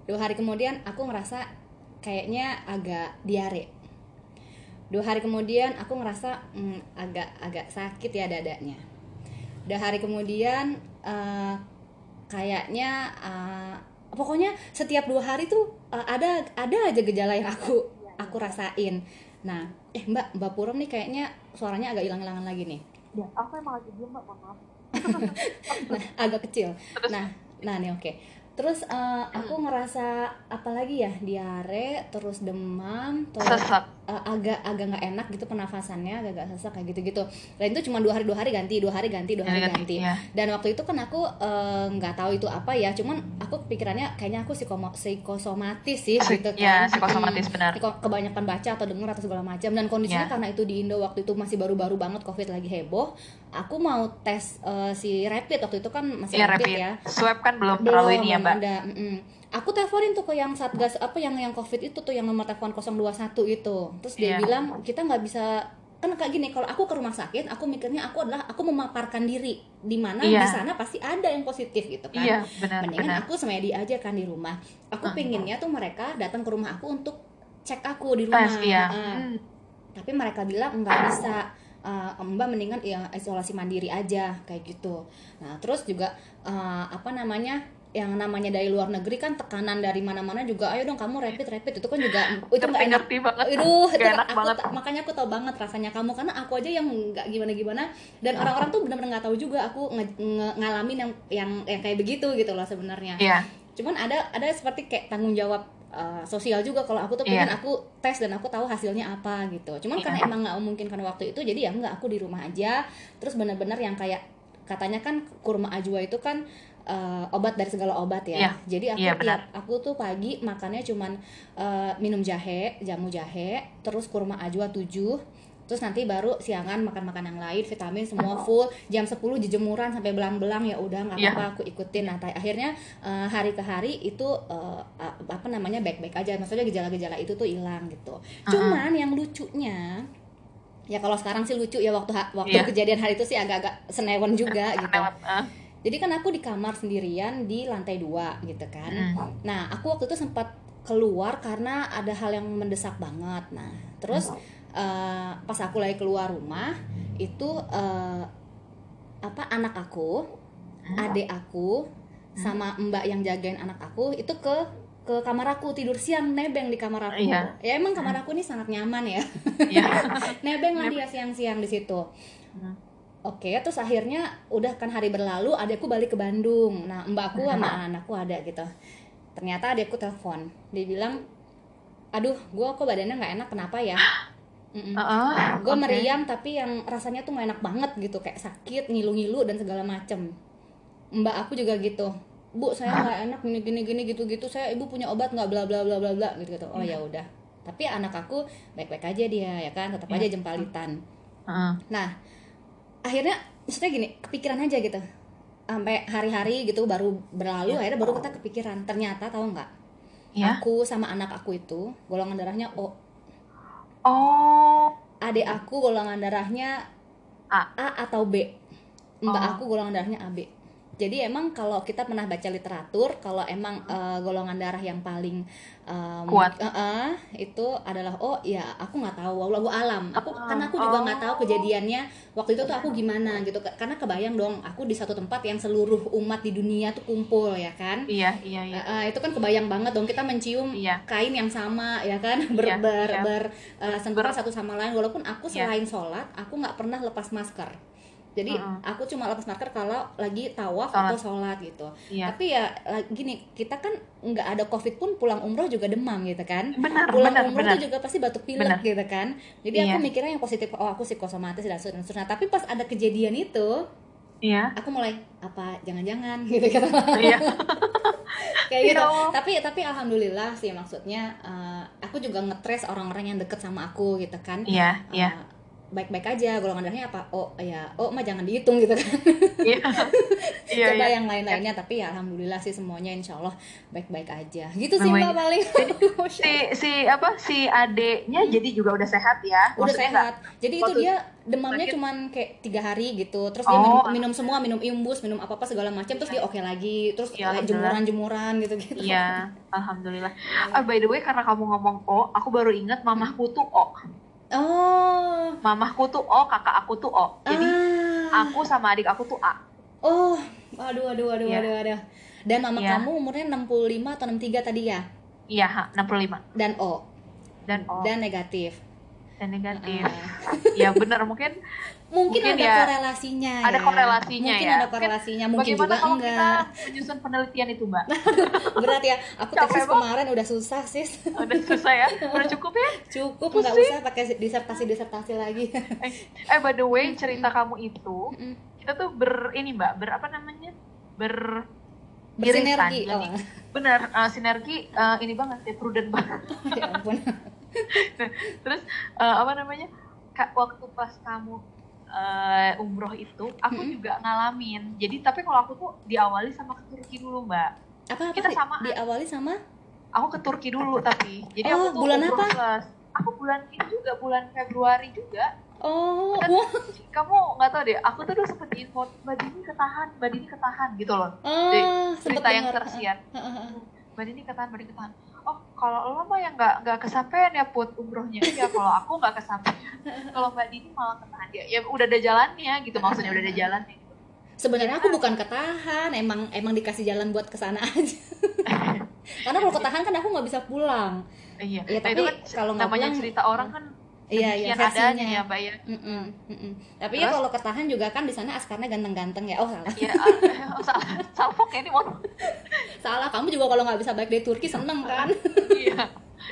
A: Dua hari kemudian aku ngerasa kayaknya agak diare dua hari kemudian aku ngerasa hmm, agak agak sakit ya dadanya dua hari kemudian eh, kayaknya eh, pokoknya setiap dua hari tuh eh, ada ada aja gejala yang aku aku rasain nah eh mbak mbak Purom nih kayaknya suaranya agak hilang-hilangan lagi nih
C: Ya, aku emang lagi diem mbak, maaf. <laughs>
A: nah, agak kecil.
B: Terus?
A: Nah, nah nih oke. Terus eh, aku ngerasa apalagi ya? Diare, terus demam, terus
B: sesak
A: eh, agak agak nggak enak gitu pernafasannya, agak agak sesak kayak gitu-gitu. Dan itu cuma dua hari dua hari ganti, dua hari ganti, dua hari ganti.
B: ya.
A: Dan waktu itu kan aku eh, nggak tahu itu apa ya, cuman aku pikirannya kayaknya aku psikomo- psikosomatis sih gitu kan.
B: ya psikosomatis
A: Mm.
B: benar
A: Ke- kebanyakan baca atau dengar atau segala macam dan kondisinya
B: Ya.
A: karena itu di Indo waktu itu masih baru-baru banget covid lagi heboh aku mau tes eh, si rapid waktu itu kan masih
B: ya
A: rapid,
B: rapid
A: ya
B: swab kan belum terlalu ini ya mbak
A: ada mm-mm. Aku teleponin tuh ke yang satgas apa yang yang covid itu tuh yang nomor telepon 021 itu. Terus dia
B: Iya.
A: bilang kita nggak bisa kan kayak gini kalau aku ke rumah sakit aku mikirnya aku adalah aku memaparkan diri. Di mana
B: Iya.
A: di sana pasti ada yang positif gitu kan.
B: Iya benar
A: mendingan
B: benar.
A: aku semedi aja kan di rumah. Aku
B: Ah.
A: pinginnya tuh mereka datang ke rumah aku untuk cek aku di rumah.
B: tes iya.
A: Heeh.
B: Hmm,
A: tapi mereka bilang nggak bisa. Eh, mbak mendingan ya isolasi mandiri aja kayak gitu. Nah terus juga eh, apa namanya yang namanya dari luar negeri kan tekanan dari mana-mana juga ayo dong kamu rapid rapid itu kan juga itu nggak enak
B: banget
A: Aduh, itu
B: enak
A: aku,
B: banget.
A: makanya aku tahu banget rasanya kamu karena aku aja yang nggak gimana-gimana dan orang-orang tuh benar-benar nggak tahu juga aku nge- nge- ngalamin yang yang yang kayak begitu gitu loh sebenarnya.
B: iya
A: Cuman ada ada seperti kayak tanggung jawab uh, sosial juga kalau aku tuh
B: Iya.
A: pengen aku tes dan aku tahu hasilnya apa gitu. Cuman
B: Iya.
A: karena emang nggak memungkinkan waktu itu jadi ya nggak aku di rumah aja. Terus benar-benar yang kayak katanya kan kurma ajwa itu kan uh, obat dari segala obat ya.
B: Iya.
A: Jadi aku
B: benar.
A: tiap aku tuh pagi makannya cuman uh, minum jahe, jamu jahe, terus kurma ajwa 7 terus nanti baru siangan makan-makan yang lain vitamin semua full jam 10 jejemuran sampai belang-belang ya udah nggak
B: Iya.
A: apa-apa aku ikutin nah akhirnya eh, hari ke hari itu a- apa namanya baik-baik aja maksudnya gejala-gejala itu tuh hilang gitu cuman yang lucunya ya kalau sekarang sih lucu ya waktu waktu
B: Iya.
A: kejadian hari itu sih agak-agak senewan juga gitu
B: eh,
A: jadi kan aku di kamar sendirian di lantai dua gitu kan
B: mm.
A: Nah, aku waktu itu sempat keluar karena ada hal yang mendesak banget. Nah, terus eh, pas aku lagi keluar rumah itu eh, apa anak aku, adik aku, sama mbak yang jagain anak aku itu ke ke kamar aku tidur siang nebeng di kamar aku.
B: Iya.
A: Ya emang kamar aku ini sangat nyaman ya.
B: iya <laughs>
A: nebeng lah dia siang-siang di situ.
B: Hmm.
A: Oke, terus akhirnya udah kan hari berlalu, adekku balik ke Bandung. Nah, mbakku <laughs> sama anakku ada gitu. Ternyata adekku telepon, dia bilang, aduh, gue kok badannya nggak enak, kenapa ya? <gasps> Mm-mm.
B: Heeh,
A: Gue
B: oke.
A: meriang tapi yang rasanya tuh nggak enak banget gitu, kayak sakit, ngilu-ngilu dan segala macem. Mbak aku juga gitu, bu saya nggak enak gini gini gini gitu gitu, saya ibu punya obat nggak bla bla bla bla bla gitu gitu. Oh ya udah. Tapi anak aku baik-baik aja dia ya kan, tetap aja jempalitan
B: Heeh.
A: nah akhirnya maksudnya gini kepikiran aja gitu. Sampai hari-hari gitu baru berlalu akhirnya baru kita kepikiran. Ternyata tahu nggak?
B: Ya
A: aku sama anak aku itu golongan darahnya O.
B: Oh.
A: Adik aku golongan darahnya
B: A.
A: A atau B. Mbak
B: Oh.
A: aku golongan darahnya AB jadi emang kalau kita pernah baca literatur kalau emang eh, golongan darah yang paling em,
B: Kuat.
A: eh, eh, itu adalah oh ya aku nggak tahu wallahu alam aku
B: Ah,
A: karena aku juga nggak
B: oh.
A: tahu kejadiannya waktu itu tuh aku gimana gitu karena kebayang dong aku di satu tempat yang seluruh umat di dunia tuh kumpul ya kan
B: Iya, iya, iya.
A: Eh, eh, itu kan kebayang banget dong kita mencium
B: Iya.
A: kain yang sama ya kan ber
B: Iya,
A: ber,
B: iya.
A: ber,
B: Ber-
A: satu sama lain walaupun aku
B: Iya.
A: selain sholat aku nggak pernah lepas masker jadi
B: Mm-mm.
A: aku cuma lepas masker kalau lagi tawaf
B: Sholat.
A: atau sholat gitu
B: Iya.
A: tapi ya eh, gini kita kan nggak ada covid pun pulang umroh juga demam gitu kan
B: Benar,
A: pulang
B: benar,
A: umroh
B: benar.
A: tuh juga pasti batuk pilek
B: Benar.
A: gitu kan jadi
B: Iya.
A: aku mikirnya yang positif oh aku psikosomatis dan seterusnya tapi pas ada kejadian itu
B: Iya.
A: aku mulai apa jangan-jangan <laughs> gitu kata
B: Iya. <laughs>
A: kayak
B: Ya
A: gitu
B: Allah.
A: tapi tapi alhamdulillah sih maksudnya eh, aku juga ngetres orang-orang yang deket sama aku gitu kan
B: Iya,
A: Eh,
B: iya.
A: Baik-baik aja golongan darahnya apa? Oh ya oh mah jangan dihitung gitu kan.
B: Iya. <laughs> Iya,
A: coba
B: iya.
A: yang lain-lainnya tapi ya alhamdulillah sih semuanya insya Allah baik-baik aja. Gitu sih mbak paling <laughs>
B: Si si apa si adeknya jadi juga udah sehat ya.
A: udah
B: Maksudnya
A: sehat. jadi itu dia demamnya cuman kayak tiga hari gitu. Terus dia
B: Oh,
A: minum, minum semua minum imbus minum apa apa segala macam terus dia oke lagi. Terus kayak
B: alhamdulillah.
A: jemuran-jemuran gitu gitu
B: Iya, alhamdulillah. <laughs> Ah, by the way karena kamu ngomong O, aku baru ingat mamahku tuh O.
A: oh
B: Mamahku tuh O, kakak aku tuh O. Jadi
A: ah.
B: aku sama adik aku tuh A.
A: Oh, aduh, aduh, aduh,
B: Iya.
A: aduh, aduh. Dan mama
B: Iya.
A: kamu umurnya 65 atau 63 tadi ya?
B: Iya, ha, 65.
A: Dan O,
B: Dan O
A: dan negatif.
B: dan negatif.
A: Ah.
B: Iya benar mungkin
A: Mungkin,
B: Mungkin
A: ada
B: ya,
A: korelasinya
B: ada
A: ya.
B: korelasinya
A: mungkin
B: ya.
A: ada korelasinya, mungkin
B: bagaimana
A: juga
B: kalau
A: enggak.
B: kita menyusun penelitian itu, Mbak? <laughs>
A: Berat ya. Aku tesis kemarin udah susah, Sis.
B: Udah susah ya? Udah cukup ya?
A: Cukup nggak usah pakai disertasi-disertasi lagi.
B: Eh, eh by the way, cerita kamu itu kita tuh ber ini Mbak, ber apa namanya? Ber
A: Bersinergi.
B: irisan.
A: Oh,
B: bener eh, sinergi eh, ini banget ya prudent banget. <laughs>
A: ya ampun.
B: Terus eh, apa namanya? Kak, waktu pas kamu eh, umroh itu, aku
A: Mm-mm.
B: juga ngalamin. Jadi tapi kalau aku tuh diawali sama ke Turki dulu, Mbak.
A: Apa apa?
B: Kita sama.
A: Diawali sama
B: Aku ke Turki dulu tapi. Jadi
A: Oh,
B: aku tuh
A: bulan apa?
B: plus. Aku bulan ini juga bulan Februari juga.
A: Oh,
B: Kan-
A: wah.
B: Kamu nggak tahu deh, aku tuh dulu sempet info Mbak Dini ketahan, Mbak Dini ketahan gitu loh.
A: Oh,
B: Cerita yang tersiar. Mbak Dini ketahan, Mbak Dini ketahan. Oh, kalau lo mah yang nggak nggak kesampaian ya put umrohnya. Iya, kalau aku nggak kesampaian. kalau Mbak Dini malah ketahan ya. Ya udah ada jalannya gitu, maksudnya udah ada jalannya. Gitu.
A: Sebenarnya aku bukan ketahan, emang emang dikasih jalan buat ke sana aja. Karena kalau ketahan kan aku nggak bisa pulang.
B: Iya.
A: Iya,
B: Nah,
A: tapi
B: itu kan
A: kalau nggak
B: namanya
A: pulang,
B: cerita orang kan
A: Iya, iya,
B: adanya ya, Mbak ya.
A: Mm-mm, mm-mm. Tapi ya
B: Terus?
A: kalau ketahan juga kan di sana askarnya ganteng-ganteng ya. Oh salah,
B: Iya, ah, <laughs> salah, salfok ya ini mau.
A: salah. Kamu juga kalau nggak bisa baik di Turki seneng kan? <laughs>
B: iya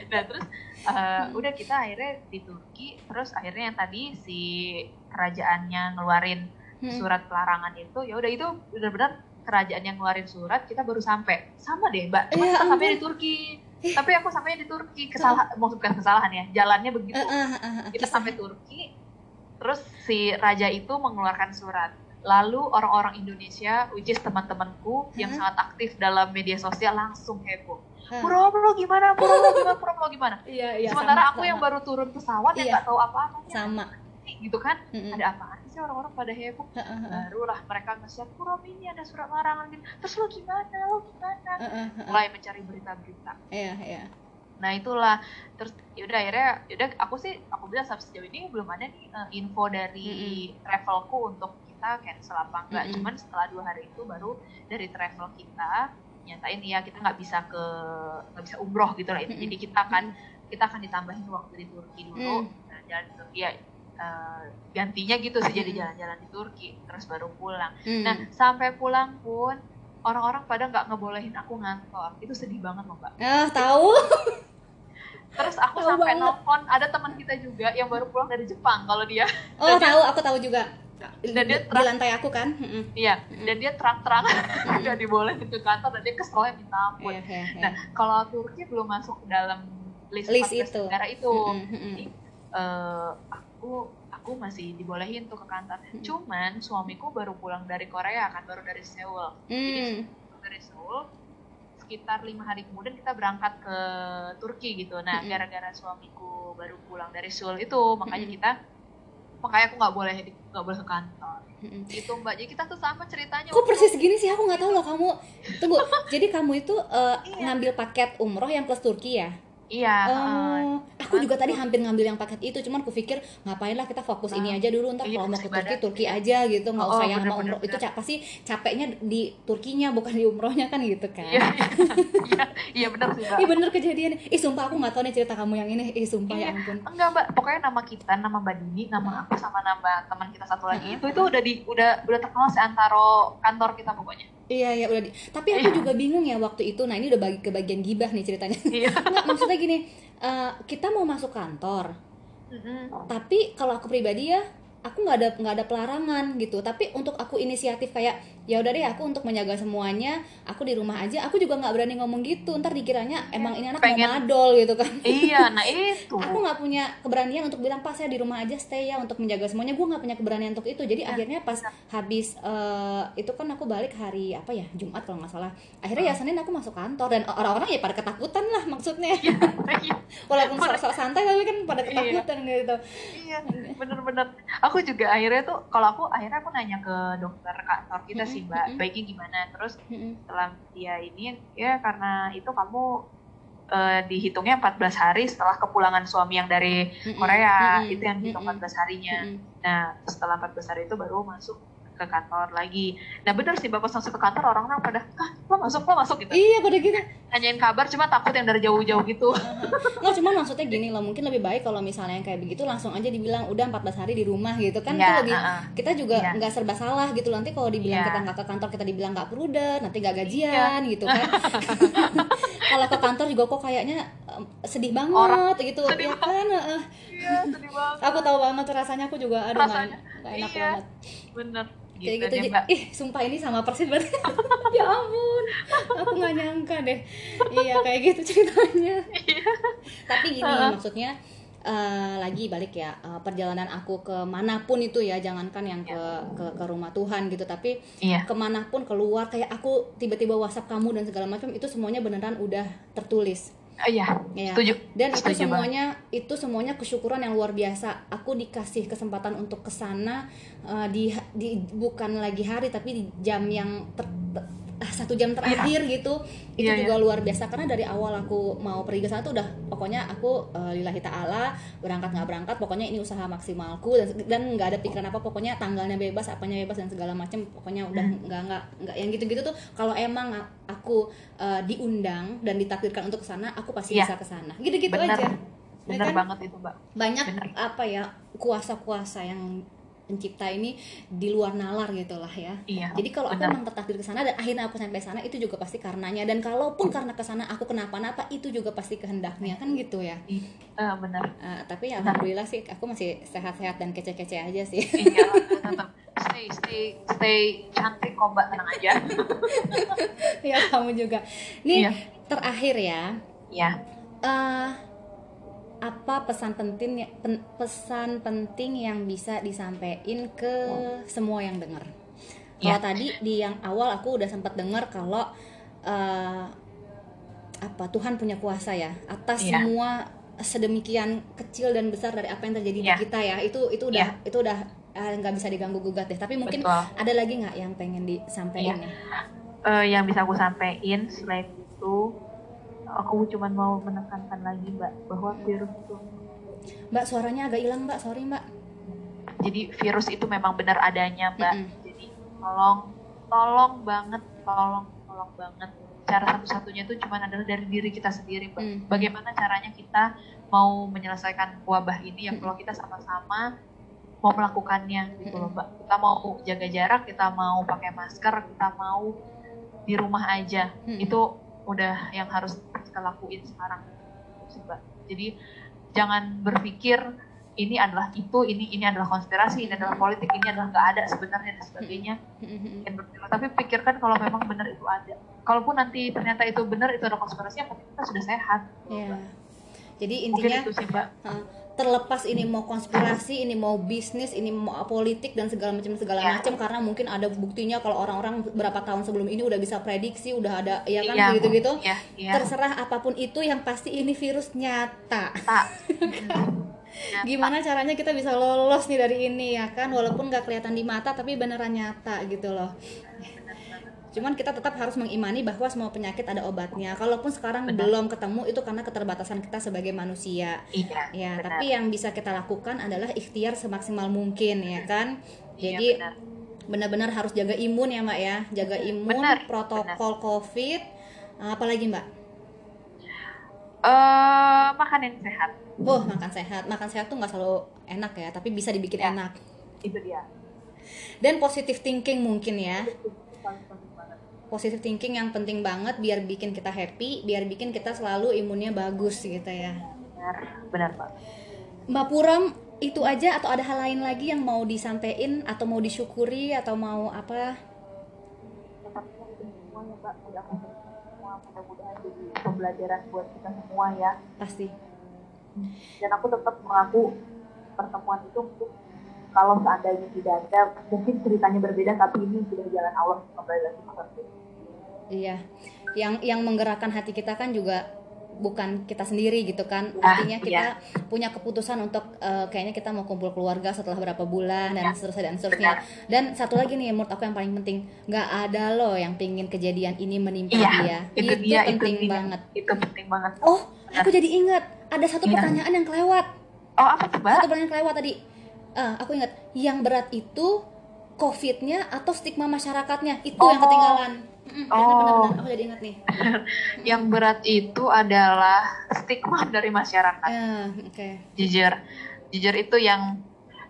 B: nah terus uh, udah kita akhirnya di Turki terus akhirnya yang tadi si kerajaannya ngeluarin
A: Hmm.
B: surat pelarangan itu ya udah itu benar-benar kerajaan yang ngeluarin surat kita baru sampai sama deh mbak cuma
A: Ya
B: kita sampai di Turki. Tapi aku sampai di Turki kesalahan maksud bukan kesalahan ya jalannya begitu
A: Eh, eh, eh, eh,
B: kita
A: kisah.
B: sampai Turki terus si raja itu mengeluarkan surat lalu orang-orang Indonesia which is teman-temanku yang
A: Hmm.
B: sangat aktif dalam media sosial langsung heboh. Puro Puro gimana Puro gimana Puro gimana
A: Iya, iya.
B: sementara
A: sama,
B: aku yang
A: sama.
B: baru turun pesawat yang
A: Iya.
B: nggak tahu apa-apa
A: sama.
B: gitu kan
A: Mm-mm.
B: ada apaan sih orang-orang pada heboh
A: eh, eh,
B: barulah mereka nge-share ini ada surat larangan gitu terus lo gimana lo gimana
A: eh, eh.
B: mulai mencari berita-berita
A: Iya, iya.
B: Nah itulah terus yaudah akhirnya yaudah aku sih aku bilang sampai sejauh ini belum ada nih eh, info dari travelku untuk kita cancel apa enggak.
A: Mm-mm.
B: Cuman setelah dua hari itu baru dari travel kita nyatain ya kita nggak bisa ke nggak bisa umroh gitu lah itu.
A: Mm-mm.
B: Jadi kita akan kita akan ditambahin waktu di Turki dulu.
A: Mm.
B: Nah, jalan Turki ya eh, gantinya gitu sih jadi jalan-jalan di Turki terus baru pulang.
A: Hmm.
B: Nah sampai pulang pun orang-orang pada nggak ngebolehin aku ngantor itu sedih banget loh mbak
A: Ah, tahu?
B: Terus aku
A: Tahu
B: sampai
A: banget.
B: nelfon ada teman kita juga yang baru pulang dari Jepang kalau dia
A: Oh, tahu, aku tahu juga. Di,
B: Dan dia
A: di
B: terang-
A: lantai aku kan?
B: Iya dan dia terang-terangan <laughs> nggak dibolehin ke kantor dan dia keselnya minta ampun.
A: Iya, iya, iya.
B: Nah kalau Turki belum masuk dalam list,
A: List
B: 14
A: itu.
B: negara itu,
A: mm-mm.
B: Jadi, eh, aku aku masih dibolehin tuh ke kantor.
A: Mm.
B: Cuman suamiku baru pulang dari Korea kan baru dari Seoul.
A: Hmm.
B: dari Seoul sekitar lima hari kemudian kita berangkat ke Turki gitu. Nah,
A: Mm-mm.
B: gara-gara suamiku baru pulang dari Seoul itu, makanya
A: Mm-mm.
B: kita makanya aku nggak boleh nggak boleh ke kantor
A: Mm-mm.
B: itu mbak jadi kita tuh sama ceritanya
A: Kok persis gini sih? Aku nggak tahu loh kamu. Tunggu. <laughs> Jadi kamu itu eh, ngambil paket umroh yang plus Turki ya?
B: Iya heeh.
A: Oh, aku juga tadi hampir ngambil yang paket itu, cuman aku pikir ngapain lah kita fokus ini aja dulu, ntar
B: Iya,
A: kalau mau ke. Turki Turki aja gitu, nggak
B: Oh,
A: usah yang mau umroh itu
B: bener.
A: ca- pasti capeknya di Turkinya bukan di umrohnya kan gitu kan?
B: iya iya iya benar sih
A: Ih bener kejadian. Ih sumpah aku nggak tahu nih cerita kamu yang ini. Ih sumpah ya
B: Iya.
A: ampun.
B: enggak mbak pokoknya nama kita nama mbak Dini nama aku sama nama teman kita satu lagi itu itu udah di udah udah terkenal seantero kantor kita pokoknya
A: Iya ya udah. Di... Tapi aku juga bingung ya waktu itu. Nah ini udah bagi ke bagian gibah nih ceritanya.
B: iya
A: Nggak, maksudnya gini, eh, kita mau masuk kantor,
B: Mm-mm.
A: tapi kalau aku pribadi ya aku nggak ada nggak ada pelarangan gitu tapi untuk aku inisiatif kayak ya udah deh aku untuk menjaga semuanya aku di rumah aja. Aku juga nggak berani ngomong gitu. Ntar dikiranya emang ini anak
B: Pengen-
A: mau madol gitu kan.
B: Iya <laughs> nah itu.
A: Aku nggak punya keberanian untuk bilang pas saya di rumah aja stay ya untuk menjaga semuanya. Gue nggak punya keberanian untuk itu. Jadi akhirnya pas habis eh, itu kan aku balik hari apa ya Jumat kalau nggak salah. Akhirnya ya Senin aku masuk kantor dan orang-orang ya pada ketakutan lah maksudnya.
B: Iya <laughs>
A: walaupun sok-sok santai tapi kan pada ketakutan gitu.
B: Iya bener-bener. Aku juga akhirnya tuh kalau aku akhirnya aku nanya ke dokter kantor. Kita sih mbak baiknya gimana terus
A: Mm-mm.
B: setelah dia ini ya karena itu kamu eh, dihitungnya 14 hari setelah kepulangan suami yang dari. Korea
A: Mm-mm.
B: itu yang dihitung
A: Mm-mm.
B: 14 harinya
A: Mm-mm.
B: nah setelah 14 hari itu baru masuk ke kantor lagi. Nah bener sih bapak masuk ke kantor orang-orang pada ah lo masuk lo masuk gitu.
A: Iya pada gitu.
B: nanyain kabar cuma takut yang dari jauh-jauh gitu. <laughs>
A: Nggak cuma maksudnya gini loh, mungkin lebih baik kalau misalnya yang kayak begitu langsung aja dibilang udah 14 hari di rumah gitu. Kan
B: Iya,
A: itu lebih
B: uh-uh.
A: kita juga
B: Iya.
A: nggak serba salah gitu nanti kalau dibilang
B: Iya.
A: kita nggak ke kantor kita dibilang nggak prudent nanti nggak gajian gitu kan. <laughs> Kalau ke kantor juga kok kayaknya sedih banget
B: Orang-
A: gitu.
B: Sedih
A: ya kan
B: iya sedih banget.
A: Aku tahu banget rasanya aku juga aduh
B: Rasanya.
A: enak
B: Iya.
A: banget.
B: Bener
A: kayak gitu,
B: deh,
A: jadi
B: Mbak.
A: ih sumpah ini sama persis berarti <laughs> ya ampun aku nggak nyangka deh. Iya kayak gitu ceritanya.
B: Iya.
A: tapi gini maksudnya eh, lagi balik ya eh, perjalanan aku ke mana pun itu ya jangankan yang ke ke, ke rumah Tuhan gitu tapi
B: iya.
A: ke mana pun keluar kayak aku tiba-tiba WhatsApp kamu dan segala macam itu semuanya beneran udah tertulis
B: iya.
A: Ya
B: setuju.
A: Dan itu
B: Setuju
A: semuanya itu semuanya kesyukuran yang luar biasa. Aku dikasih kesempatan untuk ke sana eh, di di bukan lagi hari tapi di jam yang ter- ter- satu jam terakhir gitu. Itu
B: Iya,
A: juga luar biasa. Karena dari awal aku mau pergi ke sana tuh udah pokoknya aku eh, lillahi taala berangkat nggak berangkat pokoknya ini usaha maksimalku dan dan nggak ada pikiran apa pokoknya tanggalnya bebas apanya bebas dan segala macam pokoknya udah nggak nggak nggak yang gitu-gitu tuh kalau emang aku eh, diundang dan ditakdirkan untuk ke sana aku pasti
B: Iya.
A: bisa ke sana. Gitu-gitu
B: bener.
A: aja. Ya
B: bener
A: kan?
B: banget itu mbak.
A: Banyak
B: Bener.
A: apa ya kuasa-kuasa yang pencipta ini di luar nalar gitu lah ya.
B: Iya
A: jadi kalau aku
B: bener.
A: emang tertakdir ke sana dan akhirnya aku sampai sana itu juga pasti karenanya. Dan kalaupun karena ke sana aku kenapa-napa itu juga pasti kehendaknya kan gitu ya?
B: Eh, bener
A: Eh, tapi ya alhamdulillah sih aku masih sehat-sehat dan kece-kece aja sih.
B: Iya tetap. Stay stay stay cantik kok mbak. Tenang aja. <laughs>
A: Ya kamu juga. Nih
B: Iya.
A: terakhir ya.
B: Iya.
A: Eh apa pesan penting pen- pesan penting yang bisa disampaikan ke semua yang dengar. Kalau
B: Iya.
A: tadi di yang awal aku udah sempat dengar kalau eh, apa Tuhan punya kuasa ya atas
B: Iya.
A: semua sedemikian kecil dan besar dari apa yang terjadi
B: Iya.
A: di kita ya. Itu itu udah itu udah eh, nggak bisa diganggu gugat deh. Tapi mungkin
B: Betul.
A: ada lagi nggak yang pengen disampaikan
B: Iya.
A: ya?
B: Eh, yang bisa aku sampaikan selain itu aku cuma mau menekankan lagi mbak bahwa virus itu
A: Mbak suaranya agak hilang Mbak, sorry Mbak.
B: jadi virus itu memang benar adanya mbak
A: Mm-mm.
B: jadi tolong tolong banget tolong tolong banget cara satu-satunya itu cuma adalah dari diri kita sendiri mbak
A: Mm.
B: bagaimana caranya kita mau menyelesaikan wabah ini ya
A: Mm.
B: kalau kita sama-sama mau melakukannya gitu loh mbak kita mau jaga jarak kita mau pakai masker kita mau di rumah aja
A: Mm.
B: itu udah yang harus kita lakuin sekarang. Sih mbak. Jadi jangan berpikir ini adalah itu ini ini adalah konspirasi ini adalah politik ini adalah nggak ada sebenarnya dan sebagainya. Berpikir- tapi pikirkan kalau memang benar itu ada. Kalaupun nanti ternyata itu benar itu adalah konspirasi yang penting kita sudah sehat.
A: Ya. Jadi
B: mungkin
A: intinya
B: itu sih mbak.
A: Uh, terlepas ini mau konspirasi, ini mau bisnis, ini mau politik dan segala macam segala
B: Iya.
A: macam karena mungkin ada buktinya kalau orang-orang berapa tahun sebelum ini udah bisa prediksi, udah ada ya kan
B: Iya.
A: gitu-gitu.
B: Iya, iya.
A: Terserah apa pun itu yang pasti ini virus Nyata. <laughs> gimana caranya kita bisa lolos nih dari ini ya kan walaupun nggak kelihatan di mata tapi beneran nyata gitu loh cuman kita tetap harus mengimani bahwa semua penyakit ada obatnya kalaupun sekarang
B: Benar.
A: belum ketemu itu karena keterbatasan kita sebagai manusia
B: Iya.
A: ya
B: benar.
A: tapi yang bisa kita lakukan adalah ikhtiar semaksimal mungkin ya kan
B: Iya,
A: jadi
B: benar.
A: benar-benar harus jaga imun ya mbak ya jaga imun
B: Benar,
A: protokol covid apalagi mbak
B: Eh, makan yang sehat.
A: oh makan sehat makan sehat tuh nggak selalu enak ya tapi bisa dibikin
B: Ya.
A: enak
C: itu dia
A: dan positive thinking mungkin ya positive thinking yang penting banget biar bikin kita happy biar bikin kita selalu imunnya bagus gitu ya
B: Benar, benar pak.
A: mbak Puram itu aja atau ada hal lain lagi yang mau disampaikan atau mau disyukuri atau mau apa
C: mudah-mudahan jadi pembelajaran buat kita semua ya
A: pasti
C: dan aku tetap mengaku pertemuan itu kalau seandainya tidak ada mungkin ceritanya berbeda tapi ini sudah jalan Allah kembali lagi seperti.
A: Iya yang yang menggerakkan hati kita kan juga bukan kita sendiri gitu kan
B: Ah,
A: artinya kita
B: iya.
A: punya keputusan untuk eh, kayaknya kita mau kumpul keluarga setelah berapa bulan dan
B: Ya,
A: seterusnya dan seterusnya dan satu lagi nih menurut aku yang paling penting nggak ada loh yang pingin kejadian ini menimpa
B: Iya,
A: dia
B: itu dia, itu
A: penting
B: dia.
A: banget
B: Itu penting banget.
A: oh aku jadi ingat ada satu
B: Iya.
A: pertanyaan yang kelewat
B: Oh apa tuh mbak?
A: satu pertanyaan yang kelewat tadi Eh, aku ingat yang berat itu covidnya atau stigma masyarakatnya itu yang
B: Oh.
A: ketinggalan Mm-mm,
B: Oh.
A: benar-benar aku jadi ingat nih. <laughs>
B: Yang berat itu adalah stigma dari masyarakat.
A: Eh, oke.
B: Jujur, jujur itu yang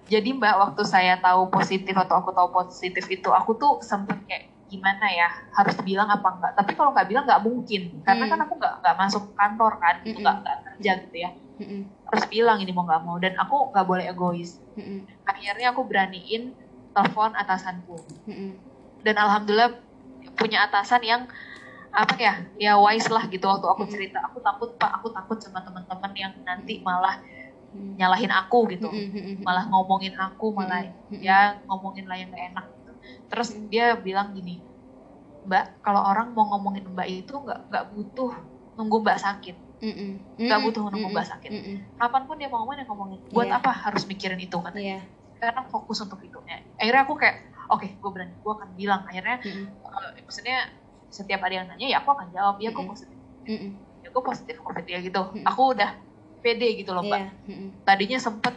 B: jadi mbak waktu saya tahu positif atau aku tahu positif itu aku tuh sempet kayak gimana ya harus bilang apa enggak. Tapi kalau nggak bilang nggak mungkin. Karena
A: Hmm.
B: kan aku nggak nggak masuk kantor kan itu
A: Mm-mm.
B: nggak nggak kerja gitu ya.
A: Mm-mm,
B: harus bilang ini mau nggak mau. Dan aku nggak boleh egois.
A: Mm-mm,
B: akhirnya aku beraniin telepon atasanku.
A: Mm-mm.
B: dan alhamdulillah punya atasan yang apa ya ya wise lah gitu waktu aku cerita. Aku takut pak. Aku takut sama teman-teman yang nanti malah nyalahin aku gitu. Malah ngomongin aku malah ya ngomongin lah yang gak enak gitu. terus dia bilang gini mbak kalau orang mau ngomongin mbak itu nggak nggak butuh nunggu mbak sakit. Nggak butuh nunggu mbak sakit.
A: Kapan
B: pun dia mau ngomongin dia ngomongin buat
A: Iya.
B: apa harus mikirin itu kan?
A: Iya.
B: karena fokus untuk itu. Ya akhirnya aku kayak oke gue berani gue akan bilang akhirnya
A: Mm-mm,
B: eh, maksudnya setiap ada yang nanya ya aku akan jawab ya aku positif
A: mm-mm.
B: ya aku positif covid ya gitu
A: Mm-mm.
B: aku udah pede gitu loh mbak
A: Iya. mm-mm.
B: tadinya sempet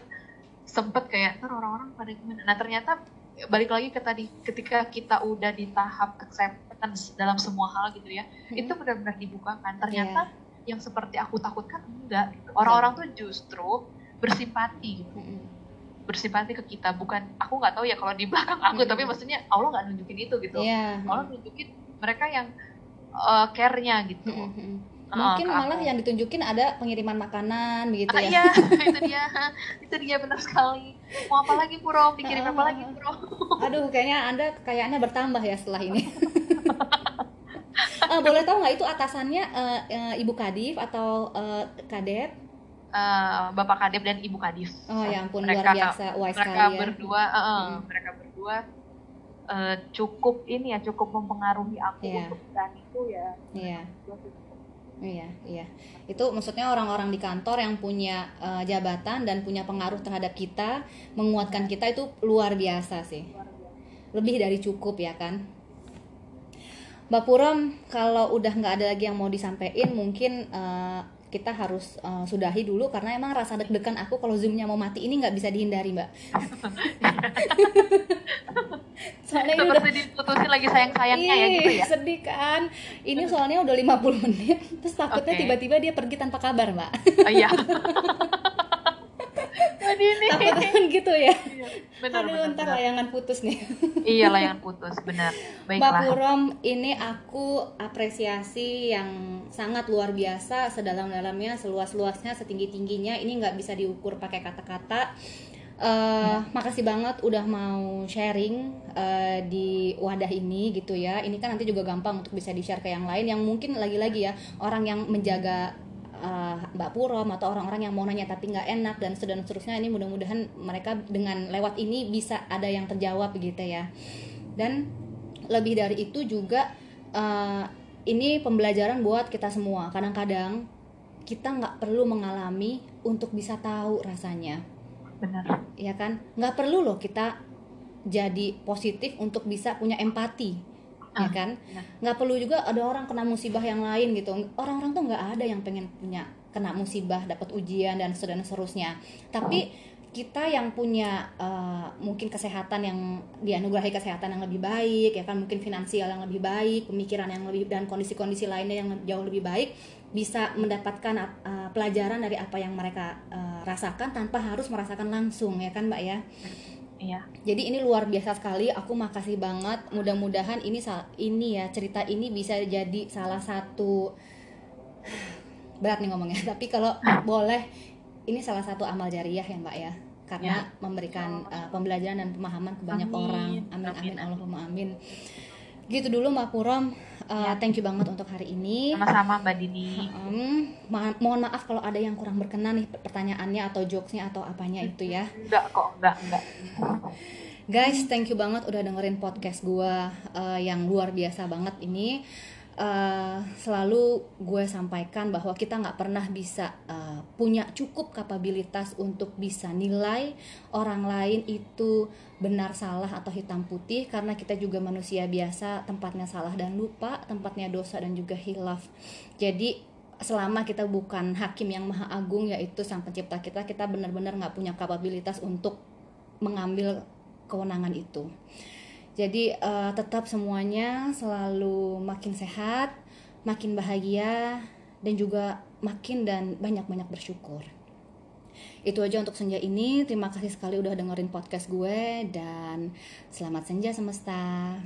B: sempet kayak ntar orang-orang pada gimana nah ternyata balik lagi ke tadi ketika kita udah di tahap acceptance dalam semua hal gitu ya
A: Mm-mm.
B: itu benar-benar dibukakan ternyata
A: Iya.
B: yang seperti aku takutkan enggak gitu. orang-orang tuh justru bersimpati gitu
A: Mm-mm.
B: Bersimpati ke kita bukan aku nggak tahu ya kalau di belakang aku
A: Mm-mm.
B: tapi maksudnya Allah nggak nunjukin itu gitu
A: Iya.
B: Allah nunjukin mereka yang uh, care-nya gitu
A: Mm-mm, mm-mm.
B: Uh,
A: Mungkin malah
B: aku.
A: yang ditunjukin ada pengiriman makanan begitu
B: Ah,
A: ya.
B: iya, <laughs> itu dia, itu dia benar sekali. Mau apa lagi Puro? Dikirim apa lagi Puro?
A: Aduh, kayaknya Anda kayaknya bertambah ya setelah ini. <laughs> Eh, boleh tahu nggak itu atasannya eh, eh, Ibu Kadif atau eh, Kadep?
B: Eh, Bapak Kadep dan Ibu Kadif.
A: Oh ya ampun
B: Mereka-
A: luar biasa, wise
B: Mereka
A: ya.
B: berdua, eh,
A: Hmm.
B: mereka berdua eh, cukup ini ya, cukup mempengaruhi aku
A: Iya.
B: untuk berani itu ya.
A: Iya,
C: sih
A: iya, iya. Itu maksudnya orang-orang di kantor yang punya eh, jabatan dan punya pengaruh terhadap kita, menguatkan kita itu luar biasa sih.
C: luar biasa.
A: Lebih dari cukup ya kan. Mbak Puram, kalau udah nggak ada lagi yang mau disampaikan, mungkin eh, kita harus eh, sudahi dulu karena emang rasa deg-degan aku kalau zoomnya mau mati ini nggak bisa dihindari mbak. <laughs> Soalnya ini udah
B: diputusin lagi sayang-sayangnya ya gitu ya.
A: sedih kan. Ini soalnya udah 50 menit, terus takutnya tiba-tiba dia pergi tanpa kabar, Mbak.
B: Oh, iya. <laughs> Tadi ini.
A: Takutnya kan gitu ya.
B: Iya, Benar,
A: Aduh,
B: benar,
A: ntar
B: benar.
A: layangan putus nih.
B: Iya layangan putus, benar.
A: Mbak
B: Baiklah.
A: Purom, ini aku apresiasi yang sangat luar biasa, sedalam-dalamnya, seluas-luasnya, setinggi-tingginya. Ini nggak bisa diukur pakai kata-kata. Eh, makasih banget udah mau sharing eh, di wadah ini gitu ya. Ini kan nanti juga gampang untuk bisa di-share ke yang lain yang mungkin lagi-lagi ya orang yang menjaga eh, Mbak Purom atau orang-orang yang mau nanya tapi nggak enak dan seterusnya seterusnya ini mudah-mudahan mereka dengan lewat ini bisa ada yang terjawab gitu ya. Dan lebih dari itu juga eh, ini pembelajaran buat kita semua. Kadang-kadang kita nggak perlu mengalami untuk bisa tahu rasanya
B: benar
A: ya kan nggak perlu loh kita jadi positif untuk bisa punya empati ya
B: Ah,
A: kan?
B: benar.
A: nggak perlu juga ada orang kena musibah yang lain gitu. Orang-orang tuh nggak ada yang pengen punya kena musibah dapat ujian dan seterusnya. Tapi kita yang punya eh, mungkin kesehatan yang dianugerahi kesehatan yang lebih baik ya kan? Mungkin finansial yang lebih baik pemikiran yang lebih dan kondisi-kondisi lainnya yang jauh lebih baik bisa mendapatkan eh, pelajaran dari apa yang mereka eh, rasakan tanpa harus merasakan langsung ya kan mbak ya
B: iya
A: jadi ini luar biasa sekali. Aku makasih banget. Mudah-mudahan ini ini ya cerita ini bisa jadi salah satu <sighs> berat nih ngomongnya. <laughs> Tapi kalau boleh ini salah satu amal jariah ya Mbak ya. Karena memberikan uh, pembelajaran dan pemahaman ke banyak
B: Amin.
A: orang. Amin amin,
B: Amin,
A: Allahumma amin. Gitu dulu Mbak Purom. Uh. Thank you banget untuk hari ini.
B: sama-sama mbak Dini
A: Hmm, ma- mohon maaf kalau ada yang kurang berkenan nih pertanyaannya atau jokesnya atau apanya itu ya.
B: enggak kok enggak enggak
A: Guys, thank you banget udah dengerin podcast gue yang luar biasa banget ini. Eh, selalu gue sampaikan bahwa kita nggak pernah bisa eh, punya cukup kapabilitas untuk bisa nilai orang lain itu benar salah atau hitam putih karena kita juga manusia biasa tempatnya salah dan lupa tempatnya dosa dan juga hilaf jadi selama kita bukan hakim yang maha agung yaitu sang pencipta kita kita benar-benar nggak punya kapabilitas untuk mengambil kewenangan itu. Jadi eh, tetap semuanya selalu makin sehat, makin bahagia dan juga makin dan banyak-banyak bersyukur. Itu aja untuk senja ini. Terima kasih sekali udah dengerin podcast gue dan selamat senja semesta.